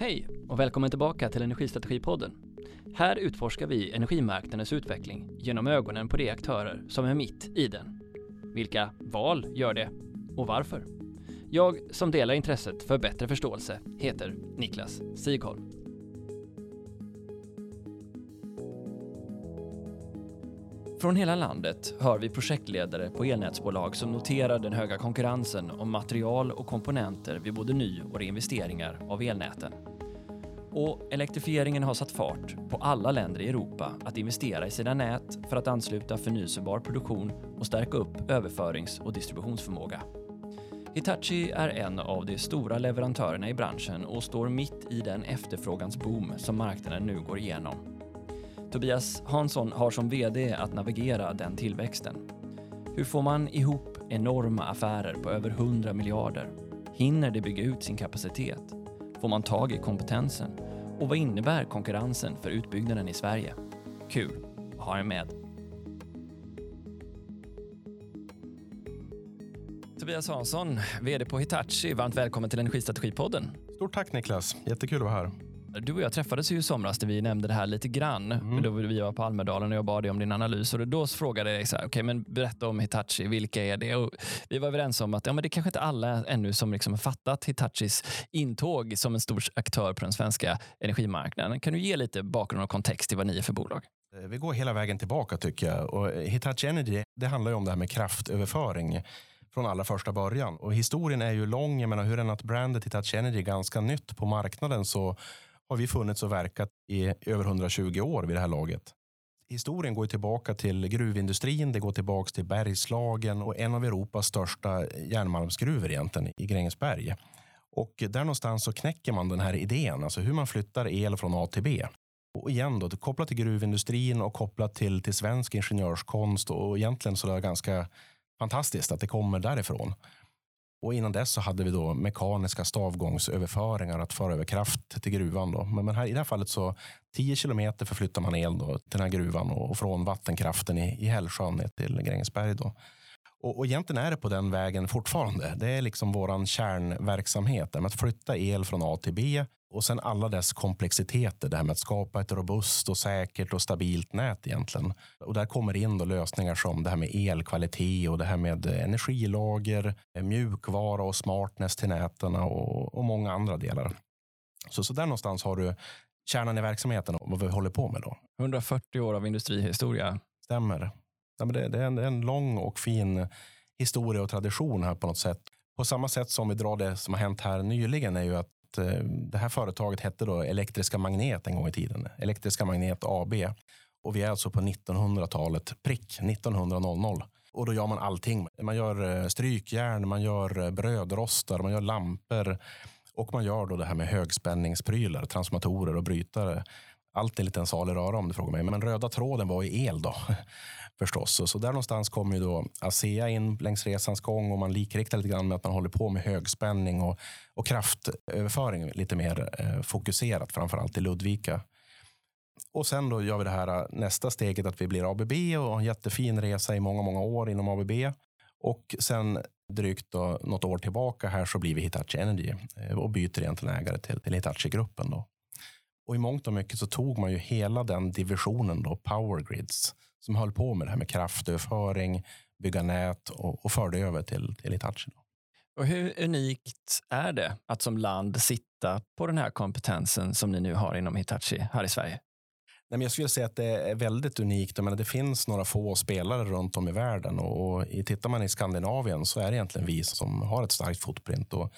Hej och välkommen tillbaka till Energistrategipodden. Här utforskar vi energimarknadens utveckling genom ögonen på de aktörer som är mitt i den. Vilka val gör det och varför? Jag som delar intresset för bättre förståelse heter Niklas Sigholm. Från hela landet hör vi projektledare på elnätsbolag som noterar den höga konkurrensen om material och komponenter vid både ny och reinvesteringar av elnäten. Och elektrifieringen har satt fart på alla länder i Europa att investera i sina nät för att ansluta förnyelsebar produktion och stärka upp överförings och distributionsförmåga. Hitachi är en av de stora leverantörerna i branschen och står mitt i den efterfrågansboom som marknaden nu går igenom. Tobias Hansson har som VD att navigera den tillväxten. Hur får man ihop enorma affärer på över 100 miljarder? Hinner det bygga ut sin kapacitet? Får man tag i kompetensen? Och vad innebär konkurrensen för utbyggnaden i Sverige? Kul att ha er med. Tobias Hansson, VD på Hitachi, varmt välkommen till Energistrategipodden. Stort tack Niklas, jättekul att vara här. Du och jag träffades ju i somras när vi nämnde det här lite grann. Mm. Då vi var på Almedalen och jag bad dig om din analys. Och då frågade jag dig, så här, okay, men berätta om Hitachi, vilka är det? Och vi var överens om att ja, men det kanske inte alla ännu som liksom har fattat Hitachis intåg som en stor aktör på den svenska energimarknaden. Kan du ge lite bakgrund och kontext till vad ni är för bolag? Eh, vi går hela vägen tillbaka tycker jag. Och Hitachi Energy, det handlar ju om det här med kraftöverföring från allra första början. Och historien är ju lång. Jag menar, hur än att brandet Hitachi Energy är ganska nytt på marknaden så har vi funnits och verkat i över 120 år vid det här laget. Historien går tillbaka till gruvindustrin, det går tillbaka till Bergslagen och en av Europas största järnmalmsgruvor egentligen i Grängesberg. Och där någonstans så knäcker man den här idén, alltså hur man flyttar el från A till B. Och igen då, kopplat till gruvindustrin och kopplat till, till svensk ingenjörskonst och egentligen så är det ganska fantastiskt att det kommer därifrån. Och innan dess så hade vi då mekaniska stavgångsöverföringar att föra över kraft till gruvan. Då. Men, här, i det här fallet så 10 kilometer förflyttar man el då, till den här gruvan och, från vattenkraften i, i Hällsjön ner till Grängesberg. Då. Och, och egentligen är det på den vägen fortfarande. Det är liksom vår kärnverksamhet. Med att flytta el från A till B och sen alla dess komplexiteter. Det här med att skapa ett robust och säkert och stabilt nät egentligen. Och där kommer in då lösningar som det här med elkvalitet och det här med energilager, mjukvara och smartness till näten och, och många andra delar. Så, så där någonstans har du kärnan i verksamheten och vad vi håller på med. då. 140 år av industrihistoria. Stämmer. Ja, men det, det, är en, det är en lång och fin historia och tradition här på något sätt. På samma sätt som vi drar det som har hänt här nyligen är ju att att eh, det här företaget hette då Elektriska Magnet en gång i tiden. Elektriska Magnet AB. Och vi är alltså på 1900-talet, prick 1900. Och då gör man allting. Man gör eh, strykjärn, man gör eh, brödrostar, man gör lampor och man gör då det här med högspänningsprylar, transformatorer och brytare. Allt är lite en salig röra om du frågar mig. Men den röda tråden var ju el då förstås. Så där någonstans kommer ju då ASEA in längs resans gång och man likriktar lite grann med att man håller på med högspänning och, och kraftöverföring lite mer eh, fokuserat, framför allt i Ludvika. Och sen då gör vi det här eh, nästa steget att vi blir ABB och en jättefin resa i många, många år inom ABB. Och sen drygt då, något år tillbaka här så blir vi Hitachi Energy eh, och byter egentligen ägare till, till Hitachi-gruppen. Då. Och i mångt och mycket så tog man ju hela den divisionen då, Power Grids, som höll på med det här med kraftöverföring, bygga nät och, och förde över till, till Hitachi. Och hur unikt är det att som land sitta på den här kompetensen som ni nu har inom Hitachi här i Sverige? Nej, men jag skulle säga att det är väldigt unikt. Jag menar, det finns några få spelare runt om i världen och, och tittar man i Skandinavien så är det egentligen vi som har ett starkt footprint. Och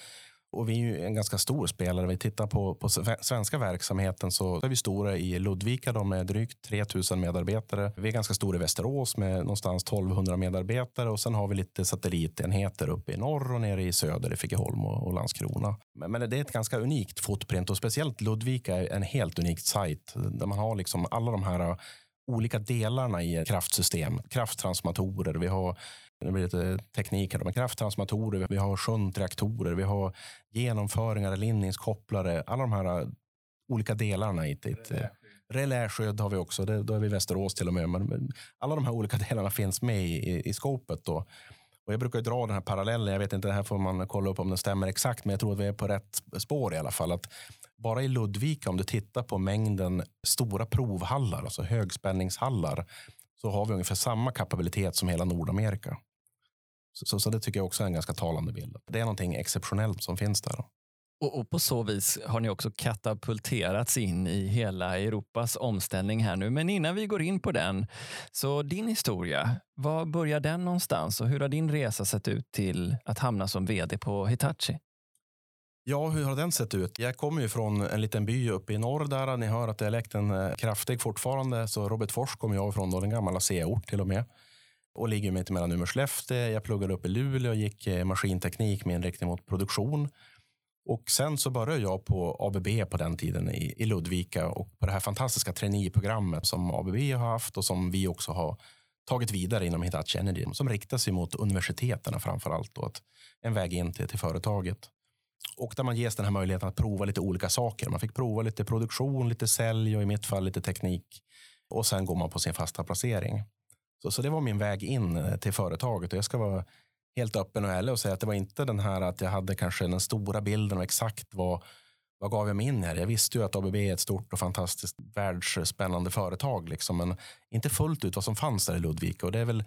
och vi är ju en ganska stor spelare. Vi tittar på, på svenska verksamheten så är vi stora i Ludvika då med drygt 3000 medarbetare. Vi är ganska stora i Västerås med någonstans 1200 medarbetare och sen har vi lite satellitenheter uppe i norr och nere i söder i Figeholm och, och Landskrona. Men, men, det är ett ganska unikt footprint och speciellt Ludvika är en helt unik sajt där man har liksom alla de här olika delarna i ett kraftsystem. Krafttransformatorer, vi har det blir lite teknik här, med krafttransformatorer, vi har shuntreaktorer, vi har genomföringar, linningskopplare, alla de här olika delarna i ett, Reläskydd har vi också, det, då är vi i Västerås till och med. Men alla de här olika delarna finns med i, i, i skopet. Då. Och Och jag brukar dra den här parallellen, jag vet inte, det här får man kolla upp om den stämmer exakt, men jag tror att vi är på rätt spår i alla fall. Att bara i Ludvika, om du tittar på mängden stora provhallar, alltså högspänningshallar, så har vi ungefär samma kapabilitet som hela Nordamerika. Så, så, så, det tycker jag också är en ganska talande bild. Det är någonting exceptionellt som finns där. Och, och, på så vis har ni också katapulterats in i hela Europas omställning här nu. Men innan vi går in på den, så din historia, var börjar den någonstans och hur har din resa sett ut till att hamna som vd på Hitachi? Ja, hur har den sett ut? Jag kommer ju från en liten by uppe i norr där. Ni hör att dialekten är kraftig fortfarande. Så Robert Fors kommer jag ifrån, då, den gamla C-ort till och med. Och ligger mitt emellan Umeå och Skellefteå. Jag pluggade upp i Luleå och gick eh, maskinteknik med inriktning mot produktion. Och sen så började jag på ABB på den tiden i, i Ludvika och på det här fantastiska traineeprogrammet som ABB har haft och som vi också har tagit vidare inom Hitachi Energy som riktar sig mot universiteten framför allt. Då, en väg in till, till företaget. Och där man ges den här möjligheten att prova lite olika saker. Man fick prova lite produktion, lite sälj och i mitt fall lite teknik. Och sen går man på sin fasta placering. Så, så det var min väg in eh, till företaget. Och jag ska vara helt öppen och ärlig och säga att det var inte den här att jag hade kanske den stora bilden och exakt vad, vad gav jag mig in här? Jag visste ju att ABB är ett stort och fantastiskt världsspännande företag, liksom, men inte fullt ut vad som fanns där i Ludvika. Och det är väl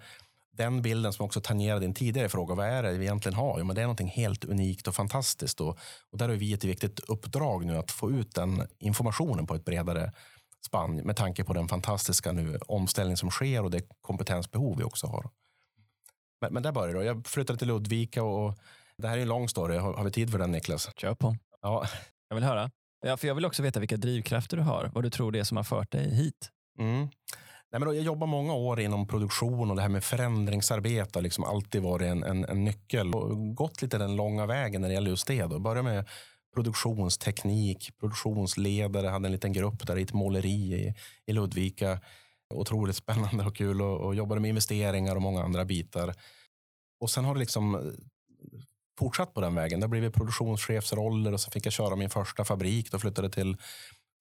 den bilden som också tangerar din tidigare fråga. Vad är det vi egentligen har? Jo, men det är någonting helt unikt och fantastiskt. Och, och där har vi ett viktigt uppdrag nu att få ut den informationen på ett bredare spann med tanke på den fantastiska nu omställning som sker och det kompetensbehov vi också har. Men, men där började det. Jag flyttade till Ludvika och det här är en lång story. Har, har vi tid för den Niklas? Kör på. Ja. Jag vill höra. Ja, för jag vill också veta vilka drivkrafter du har. Vad du tror det är som har fört dig hit. Mm. Nej, men då, jag jobbar många år inom produktion och det här med förändringsarbete har liksom alltid varit en, en, en nyckel. Och gått lite den långa vägen när det gäller just det. Då. Började med produktionsteknik, produktionsledare, hade en liten grupp där i ett måleri i, i Ludvika. Otroligt spännande och kul och, och jobbade med investeringar och många andra bitar. Och sen har det liksom eh, fortsatt på den vägen. Det har blivit produktionschefsroller och så fick jag köra min första fabrik. Då flyttade till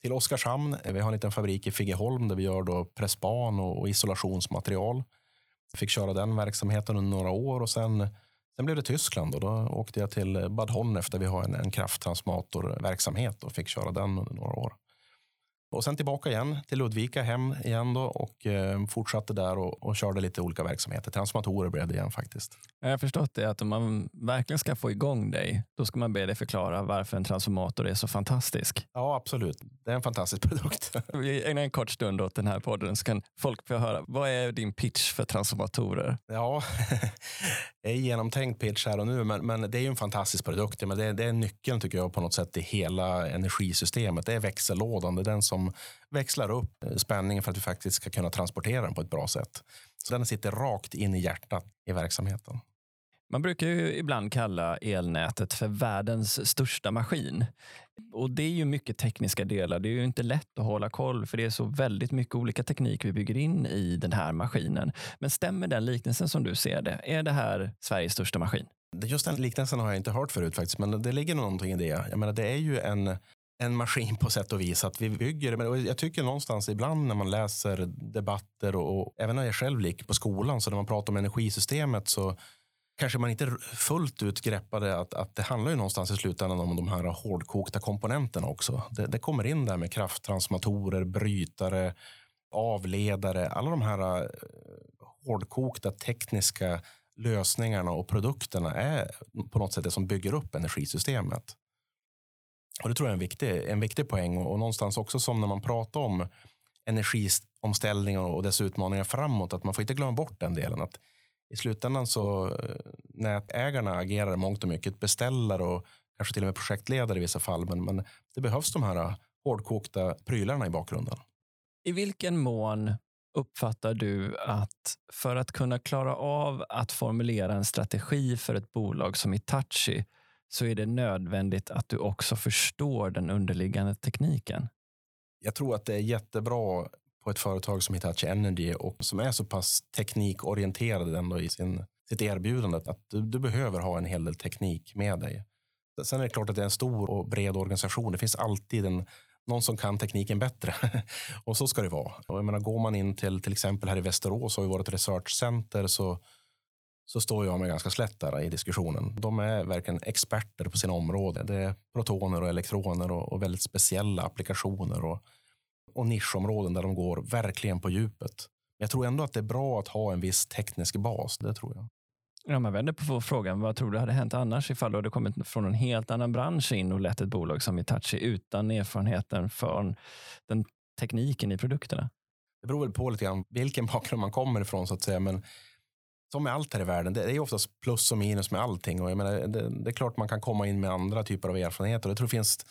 till Oskarshamn. Vi har en liten fabrik i Figeholm där vi gör då pressban och isolationsmaterial. Jag fick köra den verksamheten under några år och sen, sen blev det Tyskland. Och då åkte jag till Bad Honnef där vi har en, en krafttransformatorverksamhet och fick köra den under några år. Och sen tillbaka igen till Ludvika, hem igen då och eh, fortsatte där och, och, körde lite olika verksamheter. Transformatorer blev det igen faktiskt. Jag har förstått det att om man verkligen ska få igång dig, då ska man be dig förklara varför en transformator är så fantastisk. Ja, absolut. Det är en fantastisk produkt. Vi ägnar en kort stund åt den här podden så kan folk få höra. Vad är din pitch för transformatorer? Ja, det är genomtänkt pitch här och nu, men, men det är ju en fantastisk produkt. Men det, det är nyckeln tycker jag på något sätt i hela energisystemet. Det är växellådan, det är den som växlar upp eh, spänningen för att vi faktiskt ska kunna transportera den på ett bra sätt. Så den sitter rakt in i hjärtat i verksamheten. Man brukar ju ibland kalla elnätet för världens största maskin. Och Det är ju mycket tekniska delar. Det är ju inte lätt att hålla koll för det är så väldigt mycket olika teknik vi bygger in i den här maskinen. Men stämmer den liknelsen som du ser det? Är det här Sveriges största maskin? Just den liknelsen har jag inte hört förut faktiskt, men det ligger någonting i det. Jag menar, det är ju en en maskin på sätt och vis. Att vi bygger men Jag tycker någonstans ibland när man läser debatter och, och även när jag själv gick på skolan, så när man pratar om energisystemet så kanske man inte fullt ut greppade att, att det handlar ju någonstans i slutändan om de här hårdkokta komponenterna också. Det, det kommer in där med krafttransformatorer, brytare, avledare, alla de här eh, hårdkokta tekniska lösningarna och produkterna är på något sätt det som bygger upp energisystemet. Och Det tror jag är en viktig, en viktig poäng och, och någonstans också som när man pratar om energiomställning och dess utmaningar framåt, att man får inte glömma bort den delen. Att i slutändan så eh, nätägarna agerar mångt och mycket beställare och kanske till och med projektledare i vissa fall, men, men det behövs de här hårdkokta prylarna i bakgrunden. I vilken mån uppfattar du att för att kunna klara av att formulera en strategi för ett bolag som Itachi så är det nödvändigt att du också förstår den underliggande tekniken. Jag tror att det är jättebra på ett företag som heter Hitachi Energy och som är så pass teknikorienterade ändå i sin, sitt erbjudande att du, du behöver ha en hel del teknik med dig. Sen är det klart att det är en stor och bred organisation. Det finns alltid en, någon som kan tekniken bättre. och så ska det vara. Och jag menar, går man in till till exempel här i Västerås har vi vårt researchcenter så så står jag mig ganska slätt där i diskussionen. De är verkligen experter på sina områden. Det är protoner och elektroner och, och väldigt speciella applikationer och, och nischområden där de går verkligen på djupet. Jag tror ändå att det är bra att ha en viss teknisk bas. Det tror jag. Om man vänder på frågan, vad tror du hade hänt annars ifall du hade kommit från en helt annan bransch in och lett ett bolag som Hitachi utan erfarenheten från den tekniken i produkterna? Det beror väl på lite grann vilken bakgrund man kommer ifrån så att säga. Men som med allt här i världen, det är oftast plus och minus med allting. Och jag menar, det, det, är klart man kan komma in med andra typer av erfarenheter. Jag tror det finns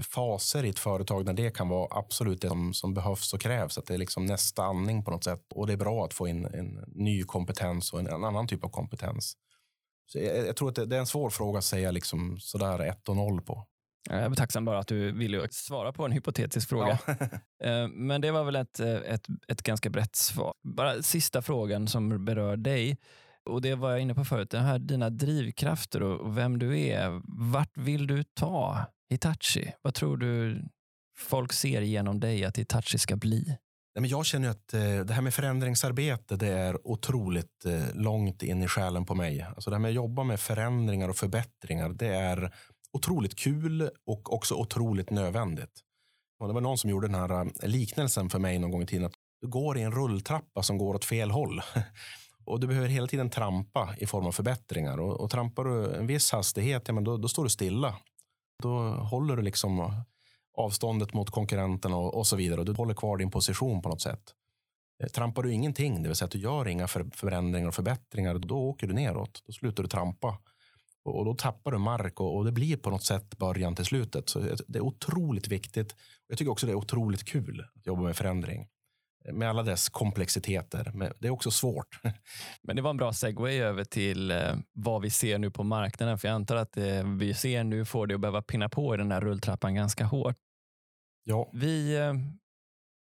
faser i ett företag där det kan vara absolut det som, som behövs och krävs. Att det är liksom nästa andning på något sätt. Och det är bra att få in en ny kompetens och en, en annan typ av kompetens. Så jag, jag tror att det, det, är en svår fråga att säga liksom sådär 1 och 0 på. Jag är tacksam bara att du ville svara på en hypotetisk fråga. Ja. Eh, men det var väl ett, eh, ett, ett ganska brett svar. Bara sista frågan som berör dig. Och Det var jag inne på förut. Det här, dina drivkrafter och vem du är. Vart vill du ta Hitachi? Vad tror du folk ser genom dig att Hitachi ska bli? jag känner att eh, det här med förändringsarbete det är otroligt eh, långt in i själen på mig. Alltså det här med att jobba med förändringar och förbättringar det är otroligt kul och också otroligt nödvändigt. Och det var någon som gjorde den här eh, liknelsen för mig någon gång i tiden. Att du går i en rulltrappa som går åt fel håll. Och du behöver hela tiden trampa i form av förbättringar. Och, och trampar du en viss hastighet, ja, men då, då står du stilla. Då håller du liksom avståndet mot konkurrenterna och, och, så vidare. Och du håller kvar din position på något sätt. Eh, trampar du ingenting, det vill säga att du gör inga förändringar och förbättringar, då åker du neråt. Då slutar du trampa. Och då tappar du mark och, det blir på något sätt början till slutet. Så det är otroligt viktigt. Jag tycker också det är otroligt kul att jobba med förändring. Med alla dess komplexiteter. Men det är också svårt. Men det var en bra segway över till eh, vad vi ser nu på marknaden. För jag antar att det eh, vi ser nu får det att behöva pinna på i den här rulltrappan ganska hårt. Ja. Vi eh,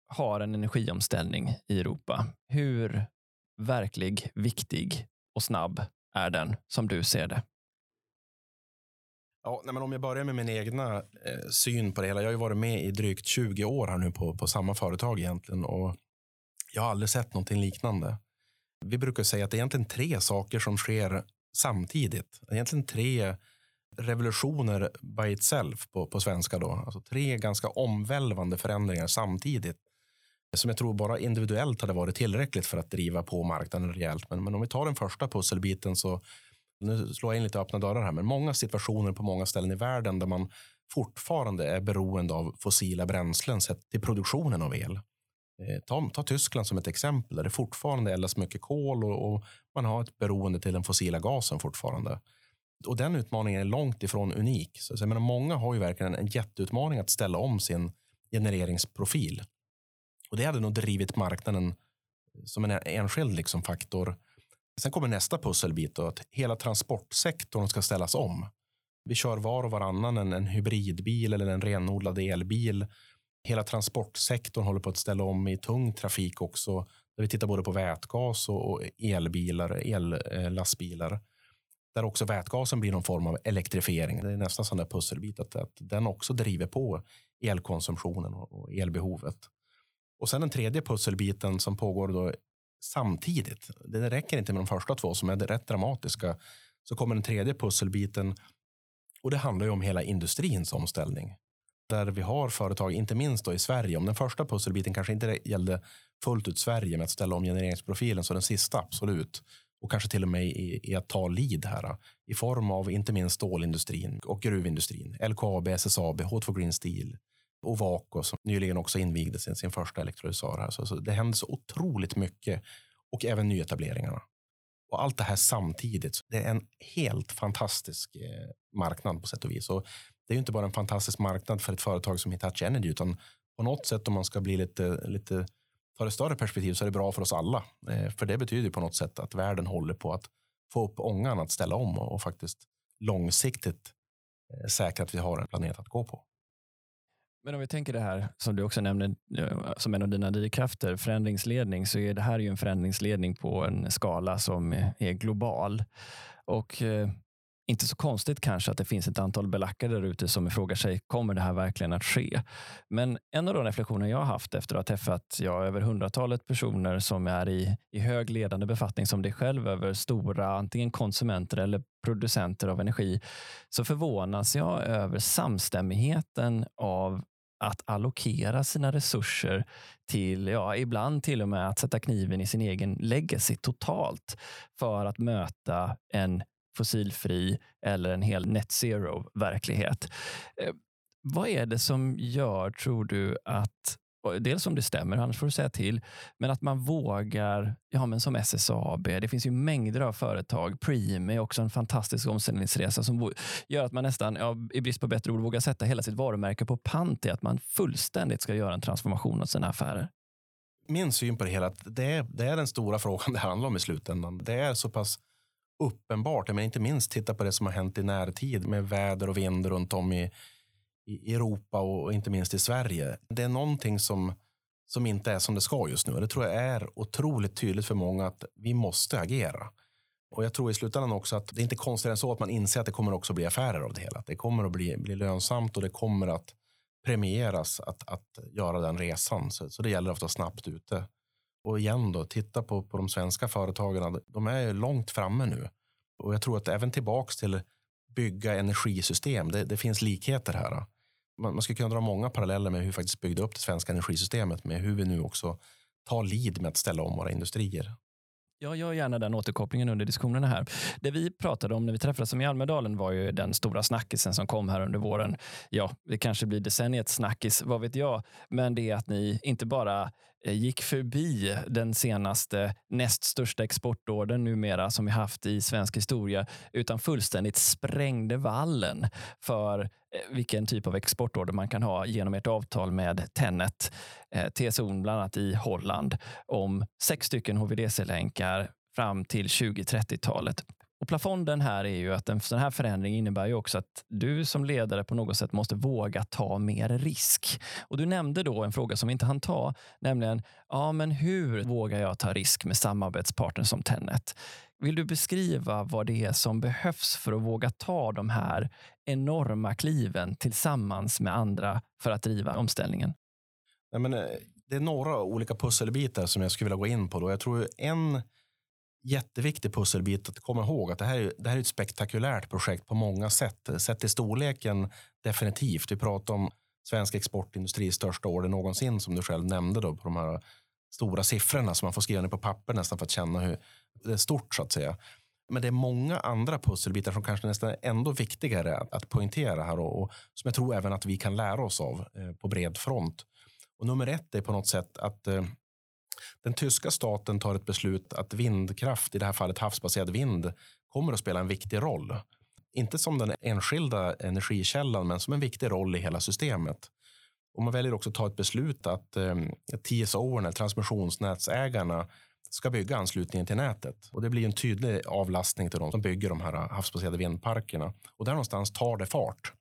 har en energiomställning i Europa. Hur verklig, viktig och snabb är den som du ser det? Ja, nej, men om jag börjar med min egna eh, syn på det hela. Jag har ju varit med i drygt 20 år här nu på, på samma företag egentligen och jag har aldrig sett någonting liknande. Vi brukar säga att det är egentligen tre saker som sker samtidigt. Egentligen tre revolutioner by itself på, på svenska. Då. Alltså tre ganska omvälvande förändringar samtidigt som jag tror bara individuellt hade varit tillräckligt för att driva på marknaden rejält. Men, men om vi tar den första pusselbiten så nu slår jag in lite öppna dörrar här, men många situationer på många ställen i världen där man fortfarande är beroende av fossila bränslen sett till produktionen av el. Eh, ta, ta Tyskland som ett exempel där det fortfarande eldas mycket kol och, och, man har ett beroende till den fossila gasen fortfarande. Och den utmaningen är långt ifrån unik. Så, jag menar, många har ju verkligen en jätteutmaning att ställa om sin genereringsprofil. Och det hade nog drivit marknaden som en enskild liksom faktor Sen kommer nästa pusselbit då, att hela transportsektorn ska ställas om. Vi kör var och varannan en, en hybridbil eller en renodlad elbil. Hela transportsektorn håller på att ställa om i tung trafik också. Där vi tittar både på vätgas och, elbilar, ellastbilar. Där också vätgasen blir någon form av elektrifiering. Det är nästan sån där pusselbit att, att den också driver på elkonsumtionen och elbehovet. Och sen den tredje pusselbiten som pågår då samtidigt. Det räcker inte med de första två som är rätt dramatiska. Så kommer den tredje pusselbiten och det handlar ju om hela industrins omställning. Där vi har företag, inte minst då i Sverige. Om den första pusselbiten kanske inte gällde fullt ut Sverige med att ställa om genereringsprofilen så den sista absolut. Och kanske till och med i, i att ta lead här i form av inte minst stålindustrin och gruvindustrin. LKAB, SSAB, H2 Green Steel, Ovako som nyligen också invigde sin, sin första elektrolysör. Här. Så, så det händer så otroligt mycket och även nyetableringarna. Och allt det här samtidigt. Det är en helt fantastisk eh, marknad på sätt och vis. Och det är inte bara en fantastisk marknad för ett företag som Hitachi Energy utan på något sätt om man ska bli lite, lite ta det större perspektiv så är det bra för oss alla. Eh, för det betyder på något sätt att världen håller på att få upp ångan att ställa om och, och faktiskt långsiktigt eh, säkra att vi har en planet att gå på. Men om vi tänker det här som du också nämnde eh, som en av dina drivkrafter, förändringsledning, så är det här ju en förändringsledning på en skala som är global. Och eh, inte så konstigt kanske att det finns ett antal belackare där ute som frågar sig, kommer det här verkligen att ske? Men en av de reflektioner jag har haft efter att ha träffat ja, över hundratalet personer som är i, i hög ledande befattning som dig själv över stora antingen konsumenter eller producenter av energi, så förvånas jag över samstämmigheten av att allokera sina resurser till, ja, ibland till och med att sätta kniven i sin egen legacy totalt för att möta en fossilfri eller en hel net zero-verklighet. Eh, vad är det som gör, tror du, att Dels om det stämmer, annars får du säga till. Men att man vågar, ja men som SSAB, det finns ju mängder av företag. Preem är också en fantastisk omställningsresa som gör att man nästan, ja, i brist på bättre ord, vågar sätta hela sitt varumärke på pant i att man fullständigt ska göra en transformation av sina affärer. Min syn på det hela, det är, det är den stora frågan det handlar om i slutändan. Det är så pass uppenbart, men inte minst titta på det som har hänt i närtid med väder och vind runt om i, i Europa och inte minst i Sverige. Det är någonting som, som inte är som det ska just nu. Det tror jag är otroligt tydligt för många att vi måste agera. Och jag tror i slutändan också att det är inte konstigare än så att man inser att det kommer också bli affärer av det hela. Det kommer att bli, bli lönsamt och det kommer att premieras att, att göra den resan. Så, så det gäller att vara snabbt ute. Och igen då, titta på, på de svenska företagen. De är långt framme nu. Och jag tror att även tillbaks till bygga energisystem. Det, det finns likheter här. Man, man skulle kunna dra många paralleller med hur vi faktiskt byggde upp det svenska energisystemet med hur vi nu också tar lid med att ställa om våra industrier. Jag gör gärna den återkopplingen under diskussionerna här. Det vi pratade om när vi träffades som i Almedalen var ju den stora snackisen som kom här under våren. Ja, det kanske blir decenniets snackis, vad vet jag. Men det är att ni inte bara Eh, gick förbi den senaste näst största exportordern numera som vi haft i svensk historia, utan fullständigt sprängde vallen för eh, vilken typ av exportorder man kan ha genom ett avtal med Tennet, eh, TSO bland annat i Holland, om sex stycken HVDC-länkar fram till 2030-talet. Och plafonden här är ju att en sån här förändring innebär ju också att du som ledare på något sätt måste våga ta mer risk. Och du nämnde då en fråga som vi inte hann ta, nämligen ja, men hur vågar jag ta risk med samarbetspartner som Tennet? Vill du beskriva vad det är som behövs för att våga ta de här enorma kliven tillsammans med andra för att driva omställningen? Nej, men, eh, det är några olika pusselbitar som jag skulle vilja gå in på. Då. Jag tror en jätteviktig pusselbit att komma ihåg att det här, är, det här är ett spektakulärt projekt på många sätt. Sett till storleken definitivt. Vi pratar om svensk exportindustris största order någonsin som du själv nämnde då, på de här stora siffrorna som man får skriva ner på papper nästan för att känna hur det är stort så att säga. Men det är många andra pusselbitar som kanske nästan är ändå viktigare att, att poängtera här och, och, som jag tror även att vi kan lära oss av eh, på bred front. Och nummer ett är på något sätt att eh, den tyska staten tar ett beslut att vindkraft, i det här fallet havsbaserad vind, kommer att spela en viktig roll. Inte som den enskilda energikällan, men som en viktig roll i hela systemet. Och man väljer också att ta ett beslut att eh, TSO, transmissionsnätsägarna, ska bygga anslutningen till nätet. Och Det blir en tydlig avlastning till de som bygger de här havsbaserade vindparkerna. Och där någonstans tar det fart.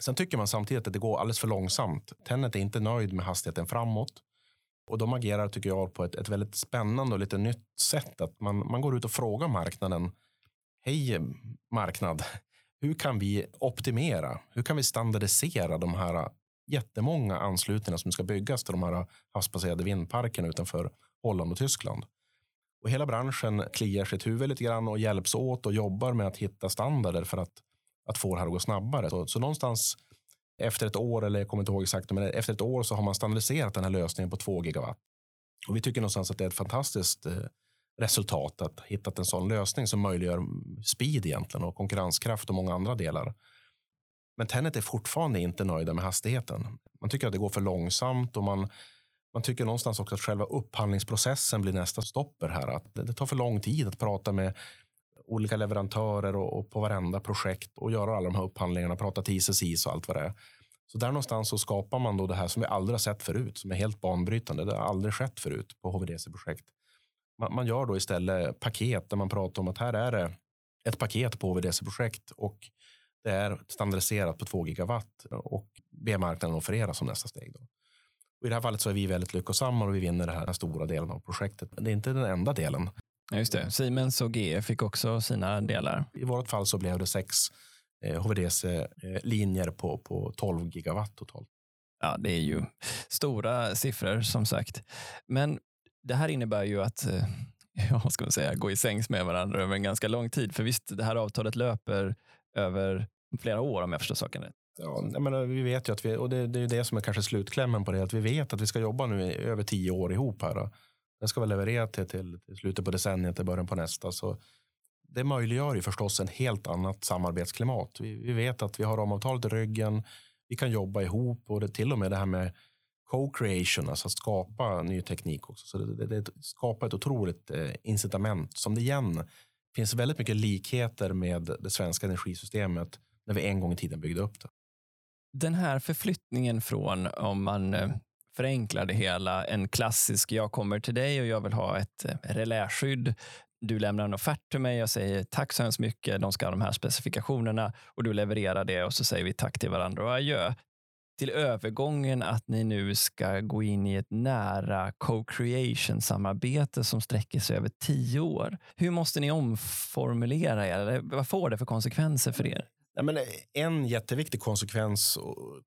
Sen tycker man samtidigt att det går alldeles för långsamt. Tennet är inte nöjd med hastigheten framåt. Och de agerar, tycker jag, på ett, ett väldigt spännande och lite nytt sätt. Att man, man går ut och frågar marknaden. Hej marknad, hur kan vi optimera? Hur kan vi standardisera de här jättemånga anslutningar som ska byggas till de här havsbaserade vindparkerna utanför Holland och Tyskland? Och hela branschen kliar sitt huvud lite grann och hjälps åt och jobbar med att hitta standarder för att, att få det här att gå snabbare. Så, så någonstans efter ett år, eller jag kommer inte ihåg exakt, men efter ett år så har man standardiserat den här lösningen på 2 gigawatt. Och vi tycker någonstans att det är ett fantastiskt eh, resultat att hittat en sån lösning som möjliggör speed egentligen och konkurrenskraft och många andra delar. Men Tenet är fortfarande inte nöjda med hastigheten. Man tycker att det går för långsamt och man, man tycker någonstans också att själva upphandlingsprocessen blir nästa stopper här. Att det, det tar för lång tid att prata med olika leverantörer och, och, på varenda projekt och göra alla de här upphandlingarna, prata till ICCs och allt vad det är. Så där någonstans så skapar man då det här som vi aldrig har sett förut, som är helt banbrytande. Det har aldrig skett förut på HVDC-projekt. Man, man, gör då istället paket där man pratar om att här är det ett paket på HVDC-projekt och det är standardiserat på 2 gigawatt och ber marknaden offerera som nästa steg. Då. Och I det här fallet så är vi väldigt lyckosamma och vi vinner den här stora delen av projektet. Men det är inte den enda delen. Just det. Siemens och GE fick också sina delar. I vårt fall så blev det sex eh, HVDC-linjer på, på 12 gigawatt totalt. Ja, det är ju stora siffror som sagt. Men det här innebär ju att eh, ja, ska man säga, gå i sängs med varandra över en ganska lång tid. För visst, det här avtalet löper över flera år om jag förstår saken rätt. Ja, menar, vi vet ju att vi, och det, det är det som är kanske slutklämmen på det, att vi vet att vi ska jobba nu i över tio år ihop här. Den ska vara leverera till, till, till slutet på decenniet, till början på nästa. Så det möjliggör ju förstås en helt annat samarbetsklimat. Vi, vi vet att vi har ramavtalet i ryggen, vi kan jobba ihop och det, till och med det här med co-creation, alltså att skapa ny teknik också. Så det, det, det skapar ett otroligt eh, incitament som det igen finns väldigt mycket likheter med det svenska energisystemet när vi en gång i tiden byggde upp det. Den här förflyttningen från, om man eh, förenklar det hela, en klassisk jag kommer till dig och jag vill ha ett eh, reläskydd. Du lämnar en offert till mig, jag säger tack så hemskt mycket, de ska ha de här specifikationerna och du levererar det och så säger vi tack till varandra och adjö till övergången att ni nu ska gå in i ett nära co-creation-samarbete som sträcker sig över tio år. Hur måste ni omformulera er? Vad får det för konsekvenser för er? Men eh, en jätteviktig konsekvens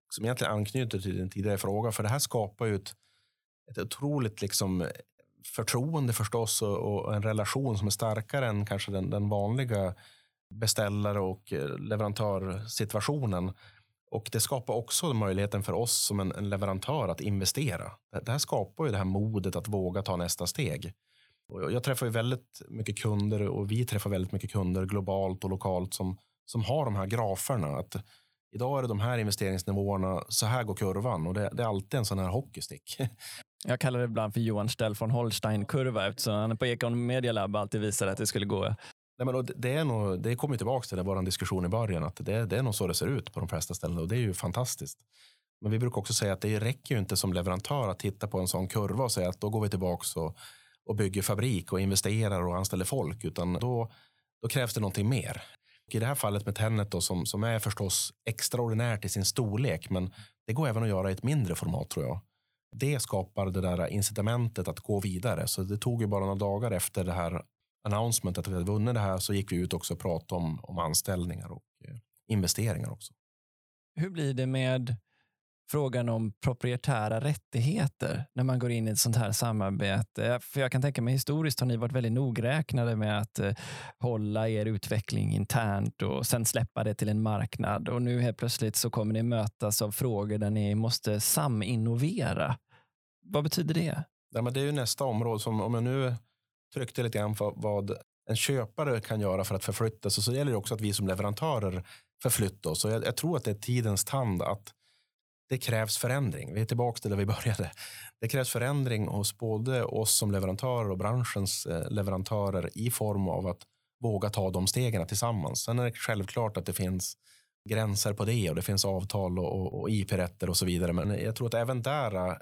som egentligen anknyter till din tidigare fråga, för det här skapar ju ett, ett otroligt liksom förtroende förstås och, och en relation som är starkare än kanske den, den vanliga beställare och eh, leverantörssituationen. Och det skapar också möjligheten för oss som en, en leverantör att investera. Det, det här skapar ju det här modet att våga ta nästa steg. Och jag, jag träffar ju väldigt mycket kunder och vi träffar väldigt mycket kunder globalt och lokalt som, som har de här graferna. Att idag är det de här investeringsnivåerna, så här går kurvan och det, det är alltid en sån här hockeystick. Jag kallar det ibland för Johan Stell von Holstein-kurva eftersom han på Econ Media Lab alltid visade att det skulle gå Nej, men det, är nog, det kommer tillbaka till vår diskussion i början, att det, det är nog så det ser ut på de flesta ställen och det är ju fantastiskt. Men vi brukar också säga att det räcker ju inte som leverantör att titta på en sån kurva och säga att då går vi tillbaka och, och bygger fabrik och investerar och anställer folk, utan då, då krävs det någonting mer. I det här fallet med Tennet då, som, som är förstås extraordinärt i sin storlek, men det går även att göra i ett mindre format tror jag. Det skapar det där incitamentet att gå vidare. Så det tog ju bara några dagar efter det här announcement att vi hade vunnit det här så gick vi ut också och pratade om, om anställningar och eh, investeringar också. Hur blir det med frågan om proprietära rättigheter när man går in i ett sånt här samarbete? Eh, för jag kan tänka mig historiskt har ni varit väldigt nogräknade med att eh, hålla er utveckling internt och sen släppa det till en marknad. Och nu helt plötsligt så kommer ni mötas av frågor där ni måste saminnovera. Vad betyder det? Ja, men det är ju nästa område som om jag nu tryckte lite grann på vad en köpare kan göra för att förflytta sig så gäller det också att vi som leverantörer förflyttar oss. Och jag, jag tror att det är tidens tand att det krävs förändring. Vi är tillbaka till där vi började. Det krävs förändring hos både oss som leverantörer och branschens eh, leverantörer i form av att våga ta de stegen tillsammans. Sen är det självklart att det finns gränser på det och det finns avtal och, och, och IP-rätter och så vidare. Men jag tror att även där eh,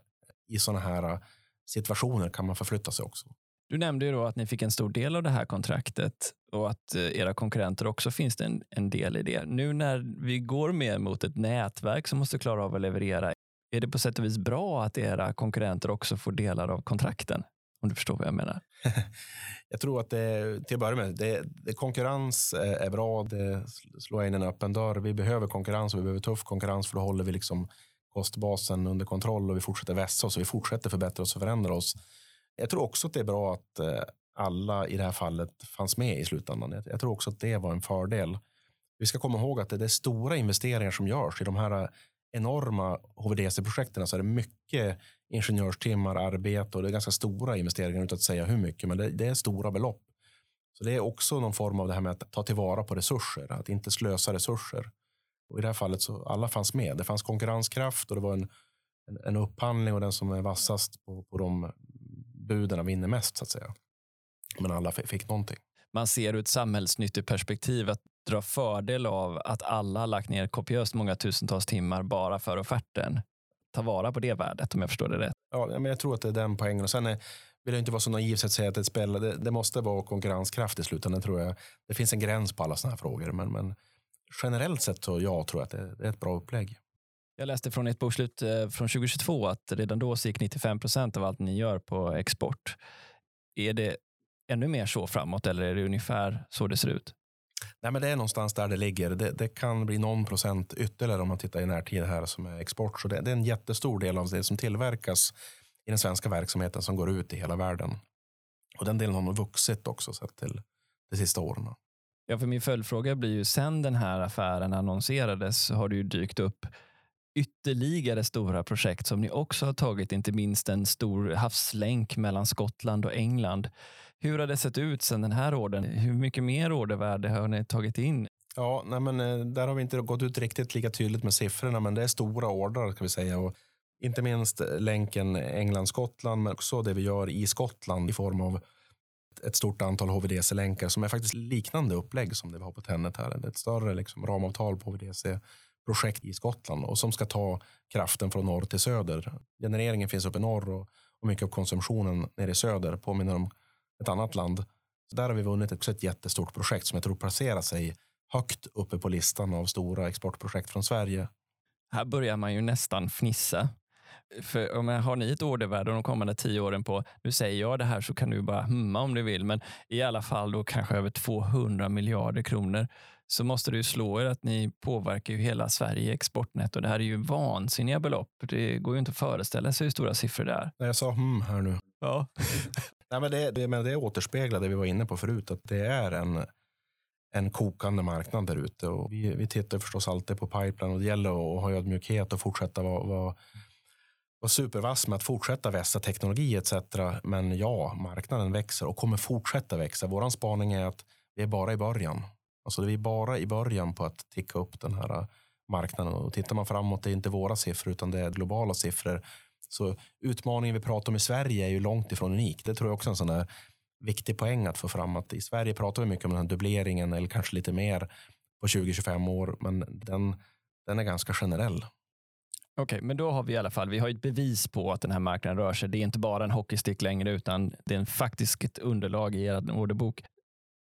i sådana här eh, situationer kan man förflytta sig också. Du nämnde ju då att ni fick en stor del av det här kontraktet och att eh, era konkurrenter också finns det en, en del i det. Nu när vi går mer mot ett nätverk som måste klara av att leverera, är det på sätt och vis bra att era konkurrenter också får delar av kontrakten? Om du förstår vad jag menar. jag tror att det, till att börja med, det, det, konkurrens eh, är bra. Det slår in en öppen dörr. Vi behöver konkurrens och vi behöver tuff konkurrens för då håller vi liksom kostbasen under kontroll och vi fortsätter vässa oss och vi fortsätter förbättra oss och förändra oss. Jag tror också att det är bra att eh, alla i det här fallet fanns med i slutändan. Jag tror också att det var en fördel. Vi ska komma ihåg att det är stora investeringar som görs i de här eh, enorma HVDC-projekten. Så är det mycket ingenjörstimmar, arbete och det är ganska stora investeringar utan att säga hur mycket, men det, det är stora belopp. Så det är också någon form av det här med att ta tillvara på resurser, att inte slösa resurser. Och I det här fallet så alla fanns med. Det fanns konkurrenskraft och det var en, en, en upphandling och den som är vassast på, på de buden vinner mest så att säga. Men alla fick någonting. Man ser ur ett samhällsnyttigt perspektiv att dra fördel av att alla har lagt ner kopiöst många tusentals timmar bara för offerten. Ta vara på det värdet om jag förstår det rätt. Ja, men jag tror att det är den poängen. Och sen är, vill jag inte vara så naiv att säga att ett spel, det, det, måste vara konkurrenskraft i slutändan. Tror jag. Det finns en gräns på alla sådana här frågor. Men, men generellt sett så ja, tror jag att det, det är ett bra upplägg. Jag läste från ett bokslut eh, från 2022 att redan då så gick 95 procent av allt ni gör på export. Är det ännu mer så framåt eller är det ungefär så det ser ut? Nej, men det är någonstans där det ligger. Det, det, kan bli någon procent ytterligare om man tittar i närtid här som är export. Så det, det, är en jättestor del av det som tillverkas i den svenska verksamheten som går ut i hela världen. Och den delen har nog vuxit också sett till de sista åren. Ja, för min följdfråga blir ju, sen den här affären annonserades har det ju dykt upp ytterligare stora projekt som ni också har tagit, inte minst en stor havslänk mellan Skottland och England. Hur har det sett ut sen den här orden? Hur mycket mer ordervärde har ni tagit in? Ja, nej men, eh, där har vi inte gått ut riktigt lika tydligt med siffrorna, men det är stora ordrar kan vi säga. Och inte minst länken England-Skottland, men också det vi gör i Skottland i form av ett stort antal HVDC-länkar som är faktiskt liknande upplägg som det vi har på Tennet här. Det är ett större liksom, ramavtal på HVDC projekt i Skottland och som ska ta kraften från norr till söder. Genereringen finns uppe i norr och, och mycket av konsumtionen nere i söder påminner om ett annat land. Så där har vi vunnit ett, ett jättestort projekt som jag tror placerar sig högt uppe på listan av stora exportprojekt från Sverige. Här börjar man ju nästan fnissa. För om jag har ni ett ordervärde de kommande tio åren på, nu säger jag det här så kan du bara humma om du vill, men i alla fall då kanske över 200 miljarder kronor, så måste det ju slå er att ni påverkar ju hela Sverige exportnetto. Det här är ju vansinniga belopp. Det går ju inte att föreställa sig hur stora siffror det är. Jag sa hmm här nu. Ja. Nej, men det, det, men det återspeglar det vi var inne på förut, att det är en, en kokande marknad där ute. Vi, vi tittar förstås alltid på pipeline och det gäller att ha ödmjukhet och fortsätta vara, vara, vara supervass med att fortsätta vässa teknologi etc. Men ja, marknaden växer och kommer fortsätta växa. Vår spaning är att vi är bara i början. Alltså vi är bara i början på att ticka upp den här äh, marknaden. Och tittar man framåt, det är inte våra siffror utan det är globala siffror så utmaningen vi pratar om i Sverige är ju långt ifrån unik. Det tror jag också är en sån där viktig poäng att få fram. att I Sverige pratar vi mycket om den här dubbleringen eller kanske lite mer på 20-25 år, men den, den är ganska generell. Okej, okay, men då har vi i alla fall vi har ett bevis på att den här marknaden rör sig. Det är inte bara en hockeystick längre, utan det är faktiskt ett underlag i er orderbok.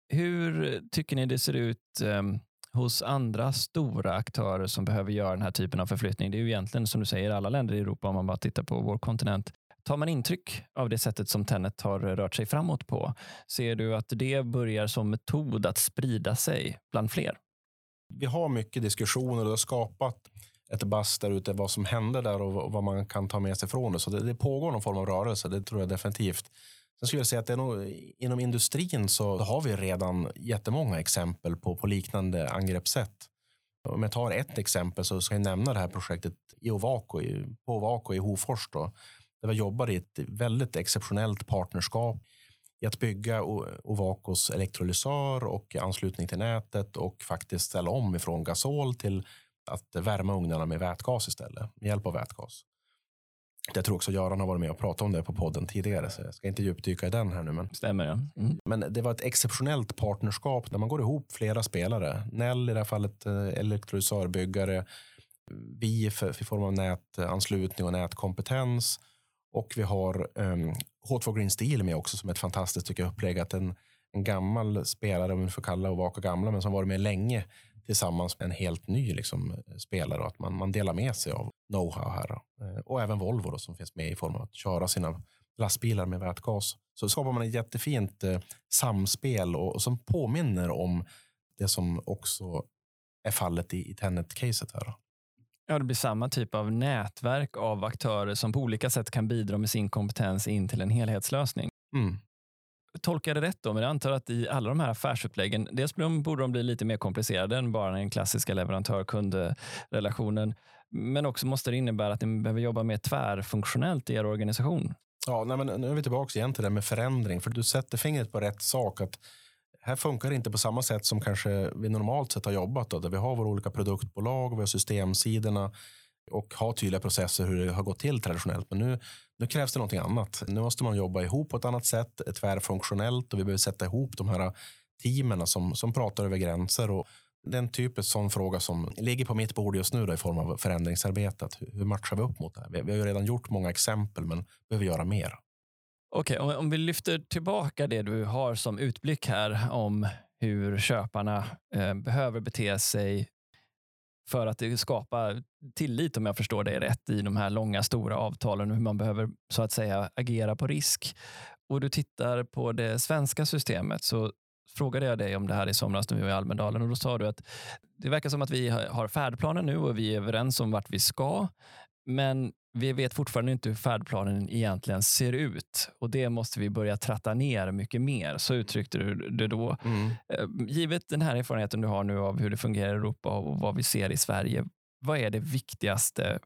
Hur tycker ni det ser ut um, hos andra stora aktörer som behöver göra den här typen av förflyttning. Det är ju egentligen som du säger alla länder i Europa om man bara tittar på vår kontinent. Tar man intryck av det sättet som Tenet har rört sig framåt på, ser du att det börjar som metod att sprida sig bland fler? Vi har mycket diskussioner och det har skapat ett bass där ute vad som händer där och vad man kan ta med sig från det. Så det, det pågår någon form av rörelse, det tror jag definitivt. Sen skulle jag säga att det är nog, inom industrin så har vi redan jättemånga exempel på, på liknande angreppssätt. Om jag tar ett exempel så ska jag nämna det här projektet i Ovako, på Ovako i Hofors. Då, där vi jobbar i ett väldigt exceptionellt partnerskap i att bygga Ovakos elektrolysör och anslutning till nätet och faktiskt ställa om ifrån gasol till att värma ugnarna med vätgas istället, med hjälp av vätgas. Jag tror också Göran har varit med och pratat om det på podden tidigare, så jag ska inte djupdyka i den här nu. Men, Stämmer, ja. Mm. men det var ett exceptionellt partnerskap där man går ihop flera spelare. Nell i det här fallet eh, elektrolysörbyggare, vi i form av nätanslutning och nätkompetens och vi har um, H2 Green Steel med också som ett fantastiskt tycker jag, upplägg. Att en, en gammal spelare, om vi får kalla och vaka gamla, men som varit med länge tillsammans med en helt ny liksom, spelare och att man, man delar med sig av know-how här. Eh, och även Volvo då, som finns med i form av att köra sina lastbilar med vätgas. Så skapar man ett jättefint eh, samspel och, och, som påminner om det som också är fallet i, i Tenet-caset. här. Ja, det blir samma typ av nätverk av aktörer som på olika sätt kan bidra med sin kompetens in till en helhetslösning. Mm tolkar det rätt då? Men jag antar att i alla de här affärsuppläggen, dels borde de bli lite mer komplicerade än bara den klassiska leverantör-kundrelationen. Men också måste det innebära att ni behöver jobba mer tvärfunktionellt i er organisation. Ja, nej, men nu är vi tillbaka igen till det med förändring. För du sätter fingret på rätt sak. att här funkar det inte på samma sätt som kanske vi normalt sett har jobbat. Då, där vi har våra olika produktbolag, vi har systemsidorna och har tydliga processer hur det har gått till traditionellt. Men nu, nu krävs det någonting annat. Nu måste man jobba ihop på ett annat sätt, tvärfunktionellt och vi behöver sätta ihop de här teamen som, som pratar över gränser. Och det är en typisk sån fråga som ligger på mitt bord just nu då, i form av förändringsarbetet. Hur matchar vi upp mot det här? Vi, vi har ju redan gjort många exempel, men behöver göra mer. Okej, okay, om vi lyfter tillbaka det du har som utblick här om hur köparna eh, behöver bete sig för att skapa tillit, om jag förstår dig rätt, i de här långa, stora avtalen och hur man behöver så att säga agera på risk. och du tittar på det svenska systemet så frågade jag dig om det här i somras när vi var i Almedalen och då sa du att det verkar som att vi har färdplanen nu och vi är överens om vart vi ska. Men vi vet fortfarande inte hur färdplanen egentligen ser ut och det måste vi börja tratta ner mycket mer. Så uttryckte du det då. Mm. Eh, givet den här erfarenheten du har nu av hur det fungerar i Europa och vad vi ser i Sverige, vad är det viktigaste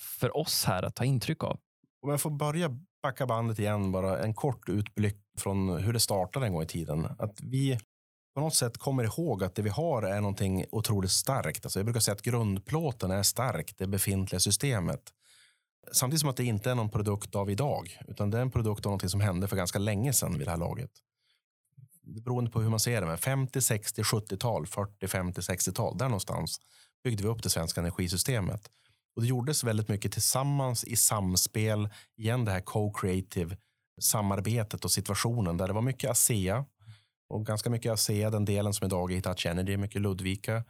för oss här att ta intryck av? Om jag får börja backa bandet igen, bara en kort utblick från hur det startade en gång i tiden. Att vi på något sätt kommer ihåg att det vi har är någonting otroligt starkt. Alltså jag brukar säga att grundplåten är stark, det befintliga systemet. Samtidigt som att det inte är någon produkt av idag, utan det är en produkt av någonting som hände för ganska länge sedan vid det här laget. Beroende på hur man ser det, men 50, 60, 70-tal, 40, 50, 60-tal, där någonstans byggde vi upp det svenska energisystemet. Och det gjordes väldigt mycket tillsammans i samspel, igen det här co-creative samarbetet och situationen där det var mycket ASEA och ganska mycket ASEA, den delen som idag är Hitachi Energy, mycket Ludvika,